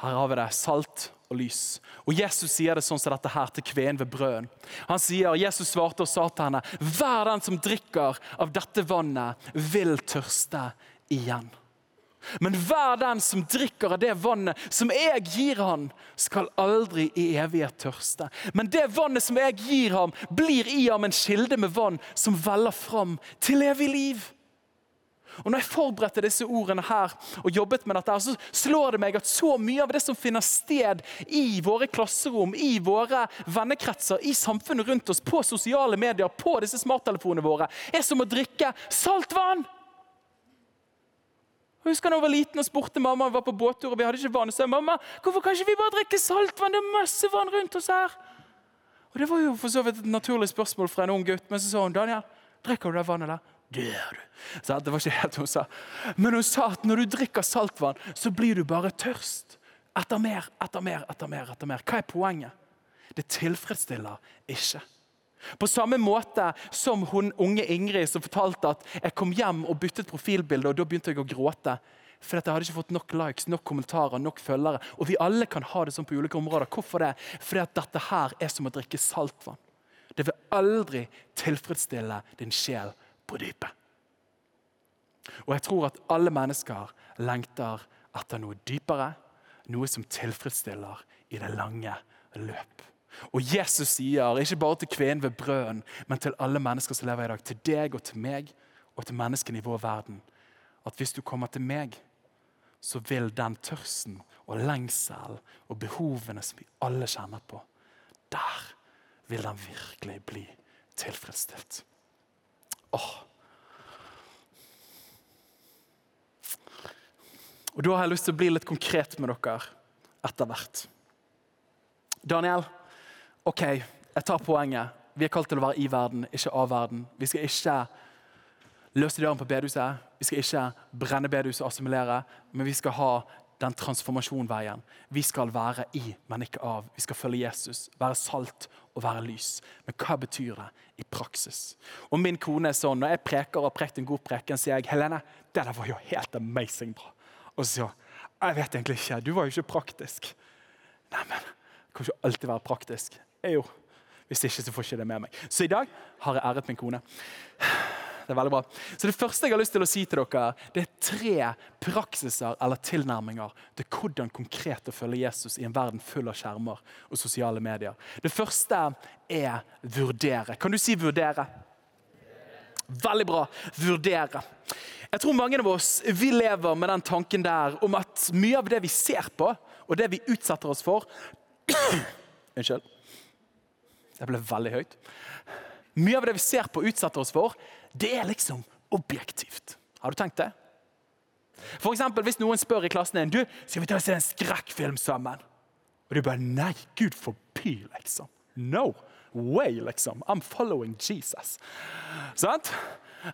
Her har vi det. Salt og lys. Og Jesus sier det sånn som dette her til kveen ved brøden. Han sier, Jesus svarte og sa til henne, hver den som drikker av dette vannet, vil tørste igjen. Men hver den som drikker av det vannet som jeg gir ham, skal aldri i evighet tørste. Men det vannet som jeg gir ham, blir i ham en kilde med vann som veller fram til evig liv. Og når jeg forberedte disse ordene her og jobbet med dette, så slår det meg at så mye av det som finner sted i våre klasserom, i våre vennekretser, i samfunnet rundt oss, på sosiale medier, på disse smarttelefonene våre, er som å drikke saltvann. Jeg husker da jeg var liten og spurte mamma vi var på båttur og vi hadde ikke vann. Så jeg mamma, hvorfor kan ikke vi bare drikke saltvann? Det er masse vann rundt oss her. Og Det var jo for så vidt et naturlig spørsmål fra en ung gutt. Men så sa hun Daniel, drikker du det vannet der? Det du. Det var ikke helt hun sa. Men hun sa at når du drikker saltvann, så blir du bare tørst etter mer, etter mer, etter mer. etter mer. Hva er poenget? Det tilfredsstiller ikke. På samme måte som hun unge Ingrid som fortalte at jeg kom hjem og byttet profilbilde, og da begynte jeg å gråte. For jeg hadde ikke fått nok likes, nok kommentarer, nok følgere. Og vi alle kan ha det sånn på ulike områder. Hvorfor det? Fordi dette her er som å drikke saltvann. Det vil aldri tilfredsstille din sjel på dypet. Og jeg tror at alle mennesker lengter etter noe dypere, noe som tilfredsstiller i det lange løp. Og Jesus sier, ikke bare til kvinnen ved brøden, men til alle mennesker som lever i dag, til deg og til meg og til menneskene i vår verden, at hvis du kommer til meg, så vil den tørsten og lengsel og behovene som vi alle kjenner på, der vil den virkelig bli tilfredsstilt. Åh. Og Da har jeg lyst til å bli litt konkret med dere etter hvert. Daniel, OK, jeg tar poenget. Vi er kalt til å være i verden, ikke av verden. Vi skal ikke løse døren på bedehuset. Vi skal ikke brenne bedehuset og assimilere, men vi skal ha den transformasjonveien. Vi skal være i, men ikke av. Vi skal følge Jesus, være salt og være lys. Men hva betyr det i praksis? Og Min kone er sånn, Når jeg preker og har prekt en god preken, sier jeg Helene, det der var jo helt amazing bra. Og så sier hun jeg vet egentlig ikke, du var jo ikke praktisk. Neimen, kan ikke alltid være praktisk. Jo, hvis ikke så får ikke det med meg. Så i dag har jeg æret min kone. Det er veldig bra. Så Det første jeg har lyst til å si til dere, det er tre praksiser eller tilnærminger til hvordan konkret å følge Jesus i en verden full av skjermer og sosiale medier. Det første er vurdere. Kan du si 'vurdere'? Veldig bra. Vurdere. Jeg tror mange av oss vi lever med den tanken der om at mye av det vi ser på, og det vi utsetter oss for (coughs) Unnskyld. Det ble veldig høyt. Mye av det vi ser på utsetter oss for, det er liksom objektivt. Har du tenkt det? For eksempel, Hvis noen spør i klassen din du, skal vi ta og se en skrekkfilm sammen, og du bare Nei, Gud forby, liksom. No way, liksom. I'm following Jesus. Sant?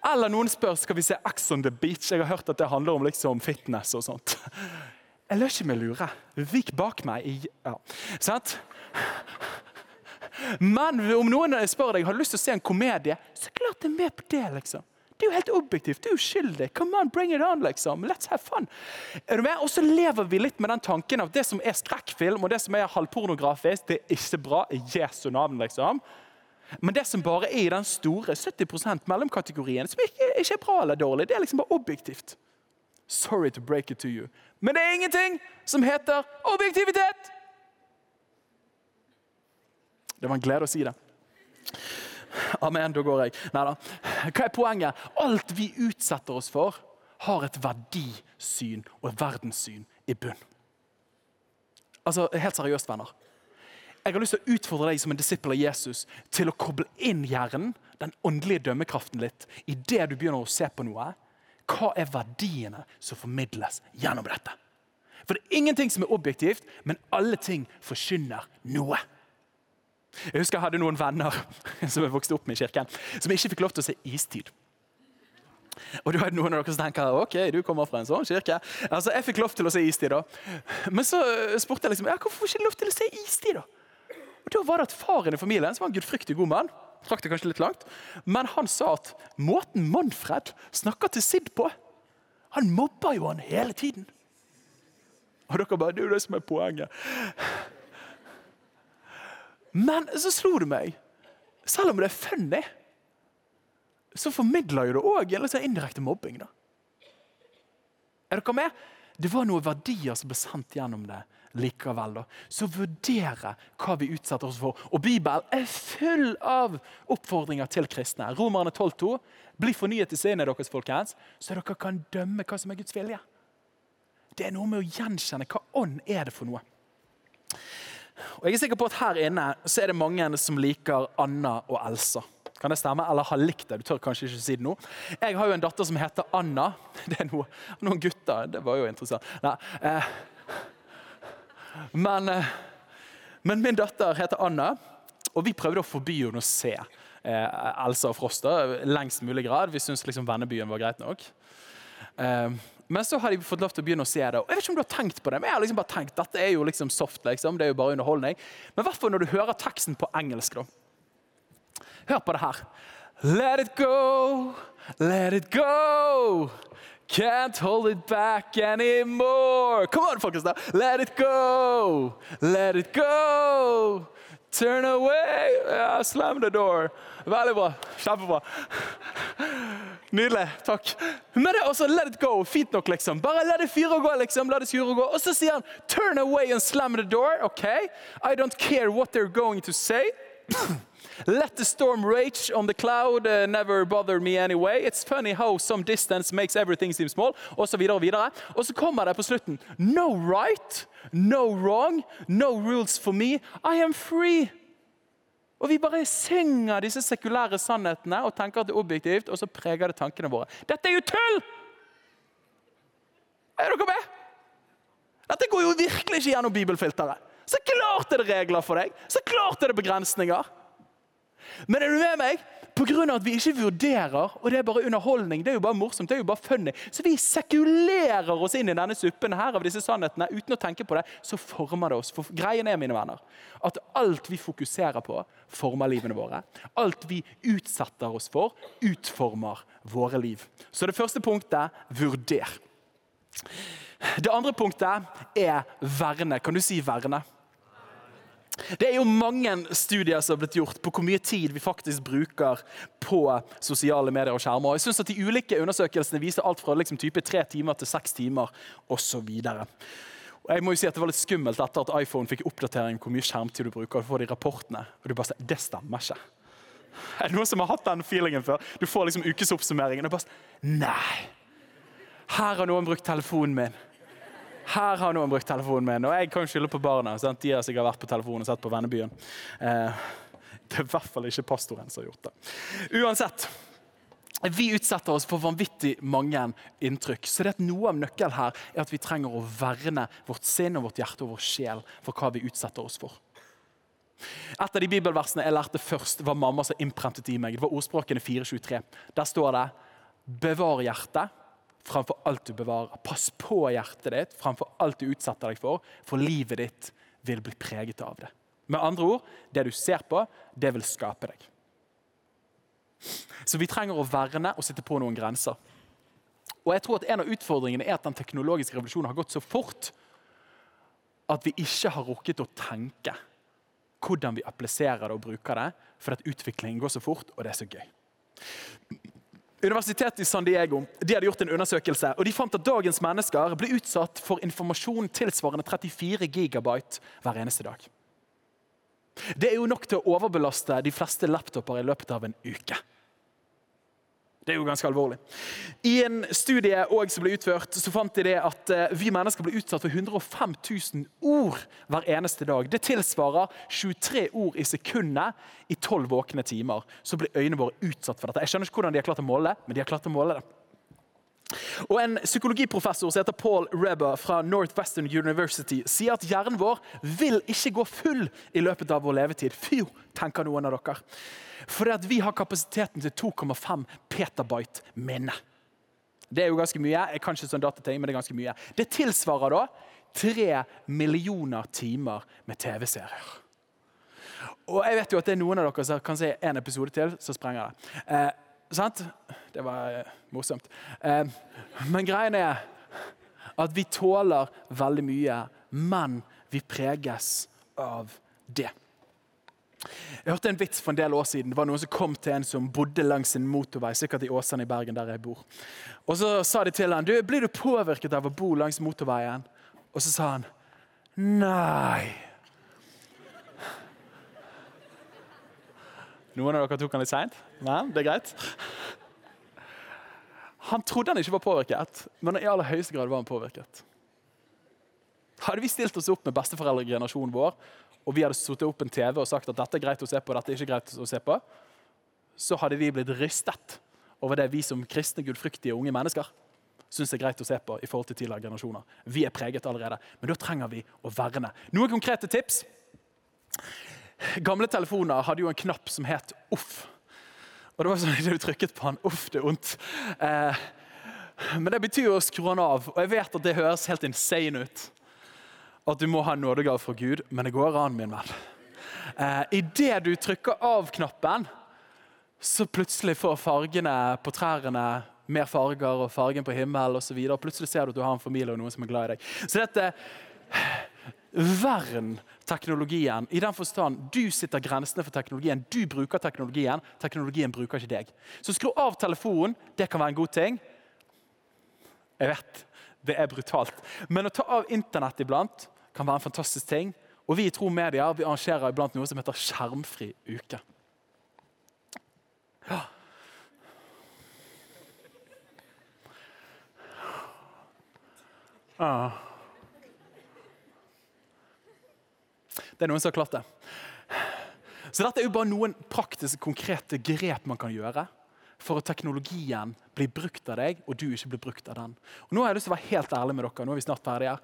Eller noen spør skal vi se X on the beach. Jeg har hørt at det handler om liksom fitness og sånt. Jeg lar ikke meg lure. Vik bak meg. I, ja. Sant? Men om noen spør deg har lyst til å se en komedie, så klart jeg er med på det. liksom. Det er jo helt objektivt. Det er uskyldig. Come on, bring it on, liksom. Let's have fun. Er du med? Og så lever vi litt med den tanken at det som er skrekkfilm og det som er halvpornografisk, det er ikke bra i Jesu navn. liksom. Men det som bare er i den store 70% mellomkategorien, som ikke er bra eller dårlig, det er liksom bare objektivt. Sorry to break it to you. Men det er ingenting som heter objektivitet! Det var en glede å si det. Amen, da går jeg. Neida. Hva er poenget? Alt vi utsetter oss for, har et verdisyn og et verdenssyn i bunn. Altså, Helt seriøst, venner. Jeg har lyst til å utfordre deg som en disippel av Jesus til å koble inn hjernen, den åndelige dømmekraften litt, i det du begynner å se på noe. Hva er verdiene som formidles gjennom dette? For det er ingenting som er objektivt, men alle ting forkynner noe. Jeg husker jeg hadde noen venner (laughs) som jeg vokste opp med i kirken, som ikke fikk lov til å se Istid. Og da er noen av dere som tenker ok, du kommer fra en sånn kirke. Altså, Jeg fikk lov til å se Istid, da. Men så spurte jeg liksom, ja, hvorfor får jeg ikke lov til å se Istid. da? Og Da var det at faren i familien, som var en gudfryktig god mann, trakk det kanskje litt langt, men han sa at måten Manfred snakker til Sid på Han mobber jo han hele tiden. Og dere bare Det er jo det som er poenget. Men så slo det meg, selv om det er funny, så formidler jo det òg en sånn indirekte mobbing. da. Er dere med? Det var noen verdier som ble sendt gjennom det likevel. da. Så vurdere hva vi utsetter oss for. Og Bibelen er full av oppfordringer til kristne. Romerne 12,2. Bli fornyet i sinnet deres, folkens, så dere kan dømme hva som er Guds vilje. Det er noe med å gjenkjenne hva ånd er det for noe. Og jeg er sikker på at Her inne så er det mange som liker Anna og Elsa. Kan det stemme? Eller har likt det. Du tør kanskje ikke si det nå. Jeg har jo en datter som heter Anna. (laughs) Det er noe, noen gutter. Det var jo interessant. Nei, eh, men, eh, men, min datter heter Anna, og vi prøvde å forby henne å se eh, Elsa og Frosta lengst mulig grad. Vi syntes liksom Vennebyen var greit nok. Men så har de fått lov til å begynne å se det. Og jeg vet ikke om du har tenkt på det, men jeg har liksom bare tenkt, dette er jo liksom soft, liksom. det er jo bare underholdning. Men i hvert fall når du hører teksten på engelsk. da. Hør på det her. Let it go, let it go. Can't hold it back anymore. Come on, folkens. da. Let it go, let it go. Turn away, yeah, slam the door. Veldig bra. Kjempebra. Nydelig. Takk. Men det er også let it go. Fint nok, liksom. Bare la det fyre og gå. liksom. La det fyre og gå. Og så sier han turn away and slam the door. ok? I don't care what they're going to say. Let the storm rage on the cloud, uh, never bother me anyway. It's funny how some distance makes everything seem small. Og så videre og videre. Og så kommer det på slutten. No right, no wrong, no rules for me. I am free. Og Vi bare synger disse sekulære sannhetene og tenker at det er objektivt, og så preger det tankene våre. Dette er jo tull! Er dere med? Dette går jo virkelig ikke gjennom bibelfilteret. Så klart er det regler for deg. Så klart er det begrensninger. Men er du med meg? Pga. at vi ikke vurderer, og det er bare underholdning, det er jo bare morsomt, det er jo bare funny, så vi sekulerer oss inn i denne suppen her av disse sannhetene uten å tenke på det, så former det oss. For greien er, mine venner, at alt vi fokuserer på, former livene våre. Alt vi utsetter oss for, utformer våre liv. Så det første punktet vurder. Det andre punktet er verne. Kan du si verne? Det er jo mange studier som har blitt gjort på hvor mye tid vi faktisk bruker på sosiale medier og skjermer. Og Jeg synes at De ulike undersøkelsene viser alt fra liksom type tre timer til seks timer osv. Jeg må jo si at Det var litt skummelt etter at iPhone fikk oppdatering hvor mye skjermtid du bruker. Du får de rapportene, og du bare sier det stemmer ikke. Er det noen som har hatt den feelingen før? Du får liksom ukesoppsummeringen og bare Nei! Her har noen brukt telefonen min. Her har noen brukt telefonen min. Og jeg kan skylde på barna. Sant? De har sikkert vært på telefonen og sett på Vennebyen. Eh, det er i hvert fall ikke pastoren som har gjort det. Uansett. Vi utsetter oss for vanvittig mange inntrykk. Så det er Noe av nøkkelen her er at vi trenger å verne vårt sinn og vårt hjerte og vår sjel for hva vi utsetter oss for. Et av de bibelversene jeg lærte først, var mamma som innprentet i meg. Det var ordspråkene 423. Der står det 'bevar hjertet' framfor alt du bevarer. Pass på hjertet ditt framfor alt du utsetter deg for, for livet ditt vil bli preget av det. Med andre ord, det du ser på, det vil skape deg. Så vi trenger å verne og sitte på noen grenser. Og jeg tror at En av utfordringene er at den teknologiske revolusjonen har gått så fort at vi ikke har rukket å tenke hvordan vi appliserer det og bruker det, for at utviklingen går så fort, og det er så gøy. Universitetet i San Diego de hadde gjort en undersøkelse og de fant at dagens mennesker ble utsatt for informasjon tilsvarende 34 gigabyte hver eneste dag. Det er jo nok til å overbelaste de fleste laptoper i løpet av en uke. Det er jo ganske alvorlig. I en studie som ble utført, så fant de det at eh, vi mennesker blir utsatt for 105 000 ord hver eneste dag. Det tilsvarer 23 ord i sekundet i 12 våkne timer. Så blir øynene våre utsatt for dette. Jeg skjønner ikke hvordan de har klart å måle det, men de har klart å måle det. Og En psykologiprofessor som heter Paul Rebber fra Northwestern University sier at hjernen vår vil ikke gå full i løpet av vår levetid. Fy, tenker noen av dere. For vi har kapasiteten til 2,5 petabyte minne. Det er jo ganske mye. Jeg kan ikke sånn datating, men det er ganske mye. Det tilsvarer da tre millioner timer med TV-serier. Og jeg vet jo at det er noen av dere som kan se en episode til, så sprenger det. Eh, Sant? Det var eh, morsomt. Men greien er at vi tåler veldig mye, men vi preges av det. Jeg hørte en vits for en del år siden. Det var Noen som kom til en som bodde langs en motorvei. sikkert i Åsane i Bergen, der jeg bor. Og Så sa de til han, du, blir du påvirket av å bo langs motorveien. Og så sa han nei. Noen av dere tok han litt seint? Men det er greit. Han trodde han ikke var påvirket, men i aller høyeste grad var han påvirket. Hadde vi stilt oss opp med besteforeldregenerasjonen vår, og vi hadde satt opp en TV og sagt at dette er greit å se på, dette er ikke greit å se på, så hadde vi blitt rystet over det vi som kristne, gudfryktige unge mennesker syns er greit å se på i forhold til tidligere generasjoner. Vi er preget allerede, men da trenger vi å verne. Noen konkrete tips. Gamle telefoner hadde jo en knapp som het 'off'. Og det var sånn, Idet du trykket på den 'uff, det er vondt', eh, Men det betyr jo å skru den av. Og jeg vet at det høres helt insane ut. At du må ha en nådegave fra Gud, men det går an, min venn. Eh, Idet du trykker av-knappen, så plutselig får fargene på trærne mer farger og fargen på himmelen osv. Plutselig ser du at du har en familie og noen som er glad i deg. Så dette Vern teknologien i den forstand du sitter grensene for teknologien. Du bruker teknologien, teknologien bruker ikke deg. Så skru av telefonen. Det kan være en god ting. Jeg vet, det er brutalt. Men å ta av Internett iblant kan være en fantastisk ting. Og vi i Tro Media vi arrangerer iblant noe som heter Skjermfri uke. Ja. Ah. Det er noen som har klart det. Så dette er jo bare noen praktiske, konkrete grep man kan gjøre for at teknologien blir brukt av deg, og du ikke blir brukt av den. Og nå har jeg lyst til å være helt ærlig med dere. nå er vi snart ferdige.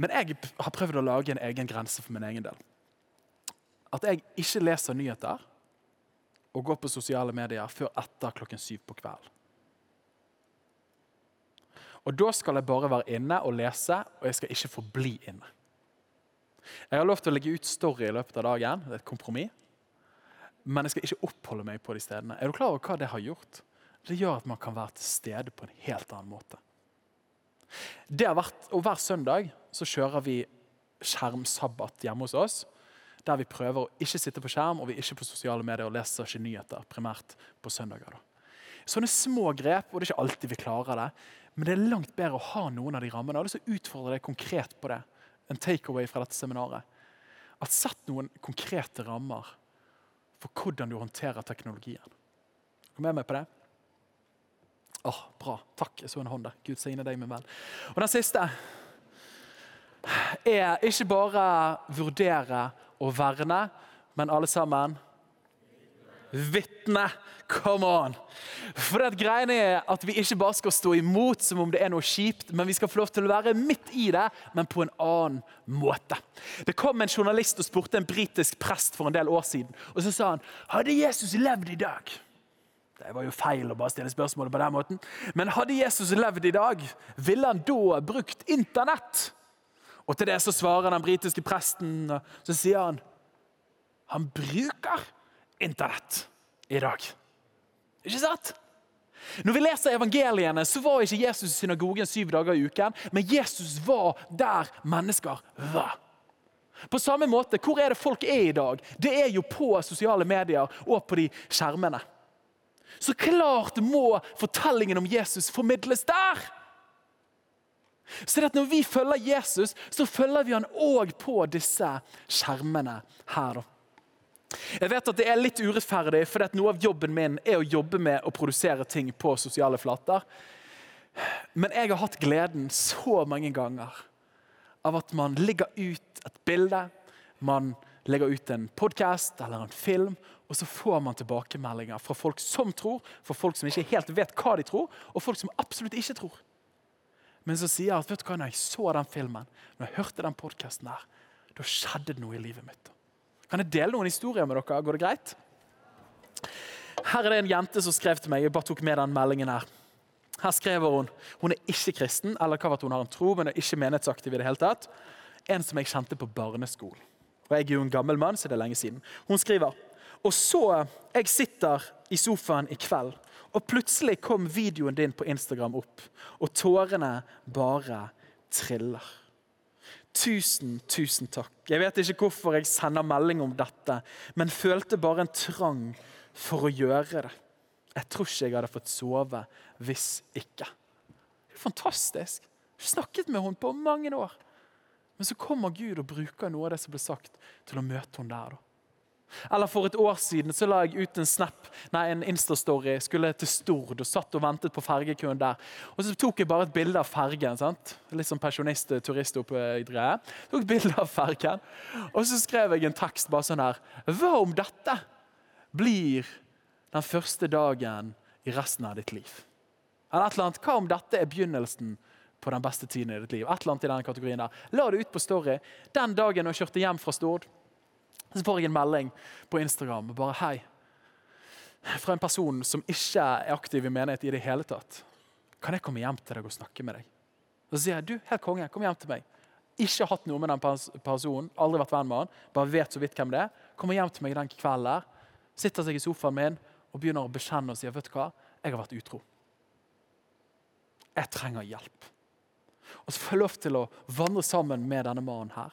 Men jeg har prøvd å lage en egen grense for min egen del. At jeg ikke leser nyheter og går på sosiale medier før etter klokken syv på kvelden. Og Da skal jeg bare være inne og lese, og jeg skal ikke forbli inne. Jeg har lov til å legge ut story i løpet av dagen. Det er et kompromiss. Men jeg skal ikke oppholde meg på de stedene. Er du klar over hva det har gjort? Det gjør at man kan være til stede på en helt annen måte. Det har vært, og Hver søndag så kjører vi skjermsabbat hjemme hos oss. Der vi prøver å ikke sitte på skjerm og vi er ikke på sosiale medier og leser ikke nyheter. primært på søndager. Da. Sånne små grep, og det er ikke alltid vi klarer det, men det er langt bedre å ha noen av de rammene. Jeg har lyst til å utfordre deg konkret på det. En takeaway fra dette seminaret. At Sett noen konkrete rammer for hvordan du håndterer teknologien. Kom med meg på det. Åh, oh, Bra. Takk. Jeg så en hånd der. Gud signe deg, min venn. Og den siste er ikke bare vurdere og verne, men alle sammen vitne. Come on! For det greiene er at Vi ikke bare skal stå imot som om det er noe kjipt, men vi skal få lov til å være midt i det, men på en annen måte. Det kom en journalist og spurte en britisk prest for en del år siden. og Så sa han hadde Jesus levd i dag Det var jo feil å bare stille spørsmålet på den måten. Men hadde Jesus levd i dag, ville han da brukt Internett? Og til det så svarer den britiske presten, og så sier han han bruker Internett i dag. Ikke sant? Når vi leser evangeliene, så var ikke Jesus i synagogen syv dager i uken, men Jesus var der mennesker var. På samme måte, Hvor er det folk er i dag? Det er jo på sosiale medier og på de skjermene. Så klart må fortellingen om Jesus formidles der! Så Når vi følger Jesus, så følger vi han òg på disse skjermene her. Jeg vet at det er litt urettferdig, for noe av jobben min er å jobbe med å produsere ting på sosiale flater. Men jeg har hatt gleden så mange ganger av at man legger ut et bilde, man legger ut en podkast eller en film, og så får man tilbakemeldinger fra folk som tror, fra folk som ikke helt vet hva de tror, og folk som absolutt ikke tror. Men så sier jeg at vet du hva, når jeg så den filmen, når jeg hørte den podkasten der, da skjedde det noe i livet mitt. Kan jeg dele noen historier med dere? Går det greit? Her er det en jente som skrev til meg. Jeg bare tok med den meldingen Her Her skriver hun hun er ikke kristen, eller hva hun har en tro, men er ikke menighetsaktiv. i det hele tatt. En som jeg kjente på barneskolen. Og Jeg er jo en gammel mann, så det er lenge siden. Hun skriver og så Jeg sitter i sofaen i kveld, og plutselig kom videoen din på Instagram opp, og tårene bare triller. Tusen, tusen takk. Jeg vet ikke hvorfor jeg sender melding om dette, men følte bare en trang for å gjøre det. Jeg tror ikke jeg hadde fått sove hvis ikke. Det er fantastisk. Jeg har snakket med henne på mange år. Men så kommer Gud og bruker noe av det som ble sagt, til å møte henne der. da. Eller For et år siden så la jeg ut en snap, nei, en Insta-story. Skulle til Stord og satt og ventet på fergekøen der. Og Så tok jeg bare et bilde av fergen. sant? Litt som pensjonist, turist oppe i Dreie. Tok bilde av fergen, Og så skrev jeg en tekst bare sånn her. Hva om dette blir den første dagen i resten av ditt liv? Eller et eller annet. Hva om dette er begynnelsen på den beste tiden i ditt liv? Et eller annet i den kategorien der. La det ut på Story. Den dagen jeg kjørte hjem fra Stord så får jeg en melding på Instagram bare hei. Fra en person som ikke er aktiv i menighet i det hele tatt. Kan jeg komme hjem til deg og snakke med deg? Og Så sier jeg du, helt konge, kom hjem til meg. Ikke hatt noe med den personen, aldri vært venn med han, bare vet så vidt hvem det er. Kommer hjem til meg den kvelden der, sitter seg i sofaen min og begynner å bekjenne og sier vet du hva, jeg har vært utro. Jeg trenger hjelp. Og så får jeg lov til å vandre sammen med denne mannen her.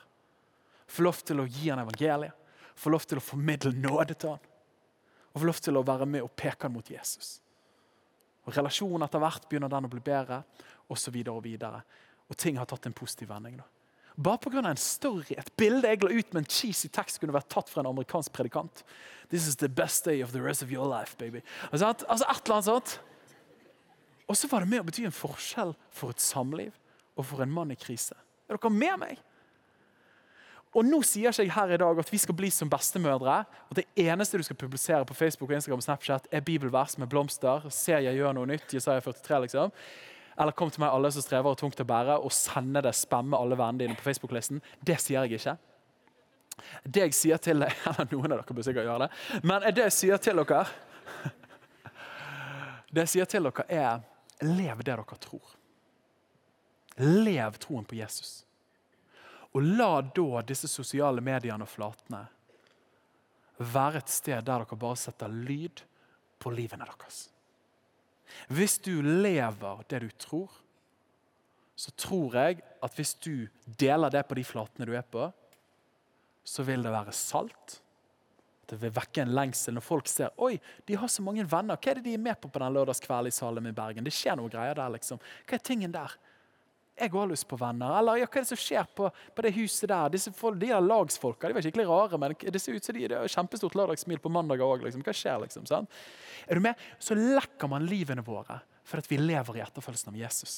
Får lov til å gi han evangeliet. Få lov til å formidle nåde til han. Og få lov til å være med og peke han mot Jesus. Og Relasjonen etter hvert begynner den å bli bedre, osv. Og, og, videre. og ting har tatt en positiv vending. da. Bare pga. en story, et bilde jeg la ut med en cheesy tekst kunne vært tatt fra en amerikansk predikant. This is the best day of the rest of your life, baby. Altså, altså et eller annet sånt. Og så var det med å bety en forskjell for et samliv og for en mann i krise. Er dere med meg? Og nå sier ikke jeg her i dag at vi skal bli som bestemødre. og Det eneste du skal publisere på Facebook og Instagram og Snapchat, er bibelvers med blomster. Ser jeg gjør noe nytt. Jesaja 43, liksom. Eller kom til meg alle som strever og tungt å bære, og sende det, spamme alle vennene dine på Facebook-listen. Det sier jeg ikke. Det jeg sier til deg, (laughs) eller Noen av dere bør sikkert gjøre det. Men det jeg sier til dere, (laughs) det jeg sier til dere er lev det dere tror. Lev troen på Jesus. Og la da disse sosiale mediene og flatene være et sted der dere bare setter lyd på livene deres. Hvis du lever det du tror, så tror jeg at hvis du deler det på de flatene du er på, så vil det være salt. Det vil vekke en lengsel når folk ser oi, de har så mange venner. Hva er det de er med på på den lørdagskvelden i Salem i Bergen? Det skjer noe greier der. liksom. Hva er tingen der? Jeg har lyst på venner. Eller ja, hva er det som skjer på, på det huset der? Disse folk, de der lagsfolka. De var skikkelig rare, men det ser ut som de, har kjempestort lørdagssmil på mandag òg. Liksom. Hva skjer, liksom? Sant? Er du med? Så lekker man livene våre for at vi lever i etterfølgelsen av Jesus.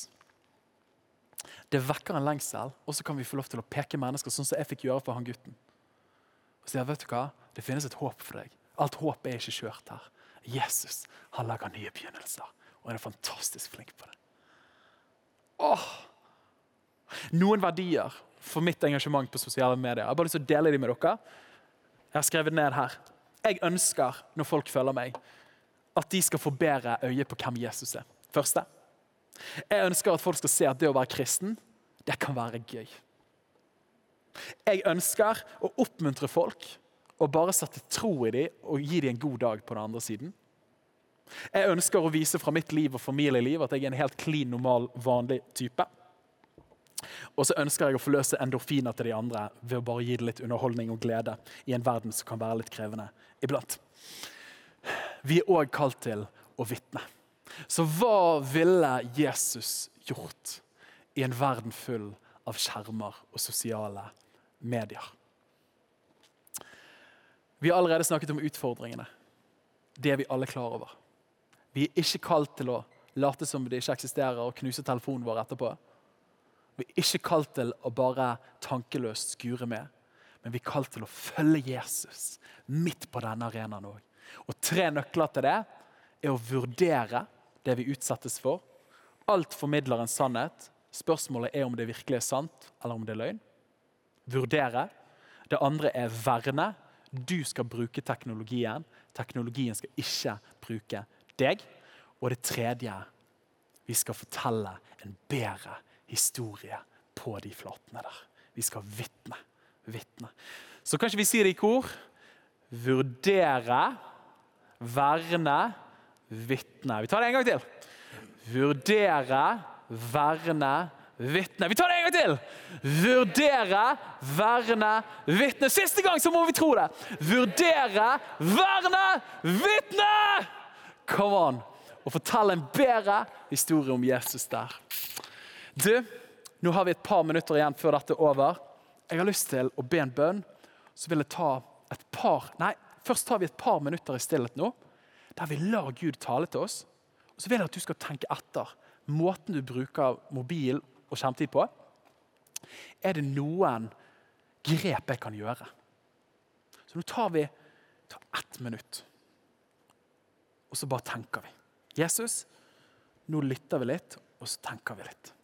Det vekker en lengsel, og så kan vi få lov til å peke mennesker sånn som jeg fikk gjøre for han gutten. Og sier, vet du hva? Det finnes et håp for deg. Alt håp er ikke kjørt her. Jesus han lager nye begynnelser, og han er fantastisk flink på det. Åh! Noen verdier for mitt engasjement på sosiale medier. Jeg har bare lyst til å dele dem med dere. Jeg har skrevet ned her. Jeg ønsker, når folk følger meg, at de skal få bedre øye på hvem Jesus er. Første. Jeg ønsker at folk skal se at det å være kristen, det kan være gøy. Jeg ønsker å oppmuntre folk og bare sette tro i dem og gi dem en god dag på den andre siden. Jeg ønsker å vise fra mitt liv og familieliv at jeg er en helt klin, normal, vanlig type. Og så ønsker jeg å forløse endorfiner til de andre ved å bare gi det litt underholdning og glede i en verden som kan være litt krevende iblant. Vi er òg kalt til å vitne. Så hva ville Jesus gjort i en verden full av skjermer og sosiale medier? Vi har allerede snakket om utfordringene. Det er vi alle klar over. Vi er ikke kalt til å late som det ikke eksisterer og knuse telefonen vår etterpå. Vi er ikke kalt til å bare tankeløst skure med, men vi er kalt til å følge Jesus midt på denne arenaen òg. Og tre nøkler til det er å vurdere det vi utsettes for. Alt formidler en sannhet. Spørsmålet er om det virkelig er sant, eller om det er løgn. Vurdere. Det andre er verne. Du skal bruke teknologien. Teknologien skal ikke bruke deg. Og det tredje vi skal fortelle en bedre historie på de flatene der. Vi skal vitne. Vitne. Så kanskje vi sier det i kor. Vurdere, verne, vitne. Vi tar det en gang til. Vurdere, verne, vitne. Vi tar det en gang til! Vurdere, verne, vitne. Siste gang så må vi tro det. Vurdere, verne, vitne! Come on! Og fortell en bedre historie om Jesus der. Du, nå har vi et par minutter igjen før dette er over. Jeg har lyst til å be en bønn. Så vil jeg ta et par Nei, først tar vi et par minutter i stillhet nå, der vi lar Gud tale til oss. Og så vil jeg at du skal tenke etter måten du bruker mobil og skjermtid på. Er det noen grep jeg kan gjøre? Så nå tar vi tar ett minutt, og så bare tenker vi. Jesus, nå lytter vi litt, og så tenker vi litt.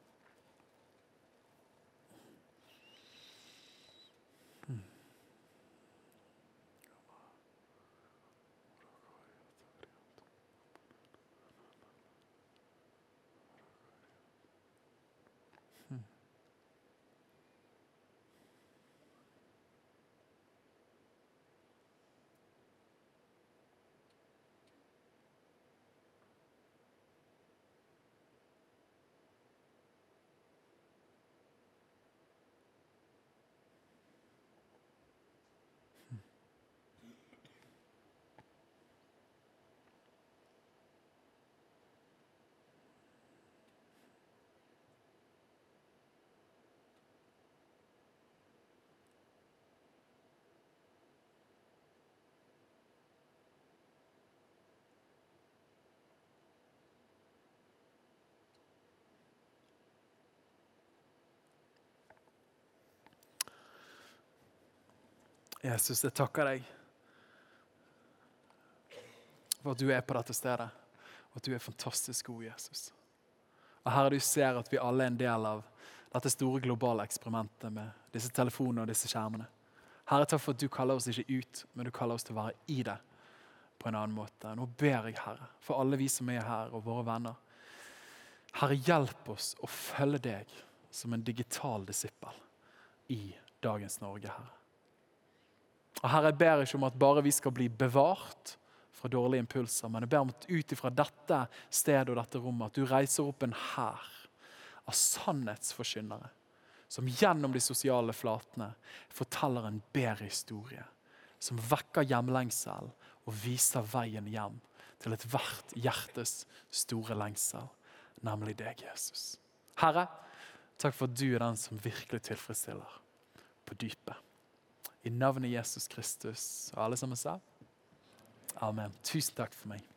Jesus, jeg takker deg for at du er på dette stedet, og at du er fantastisk god, Jesus. Og Herre, du ser at vi alle er en del av dette store globale eksperimentet med disse telefonene og disse skjermene. Herre, takk for at du kaller oss ikke ut, men du kaller oss til å være i det på en annen måte. Nå ber jeg, Herre, for alle vi som er her, og våre venner. Herre, hjelp oss å følge deg som en digital disippel i dagens Norge, Herre. Og Herre, jeg ber ikke om at bare vi skal bli bevart fra dårlige impulser, men jeg ber om at ut ifra dette stedet og dette rommet, at du reiser opp en hær av sannhetsforkynnere som gjennom de sosiale flatene forteller en bedre historie. Som vekker hjemlengsel og viser veien hjem til ethvert hjertes store lengsel, nemlig deg, Jesus. Herre, takk for at du er den som virkelig tilfredsstiller på dypet. I navnet Jesus Kristus. Og alle sammen sa amen. Tusen takk for meg.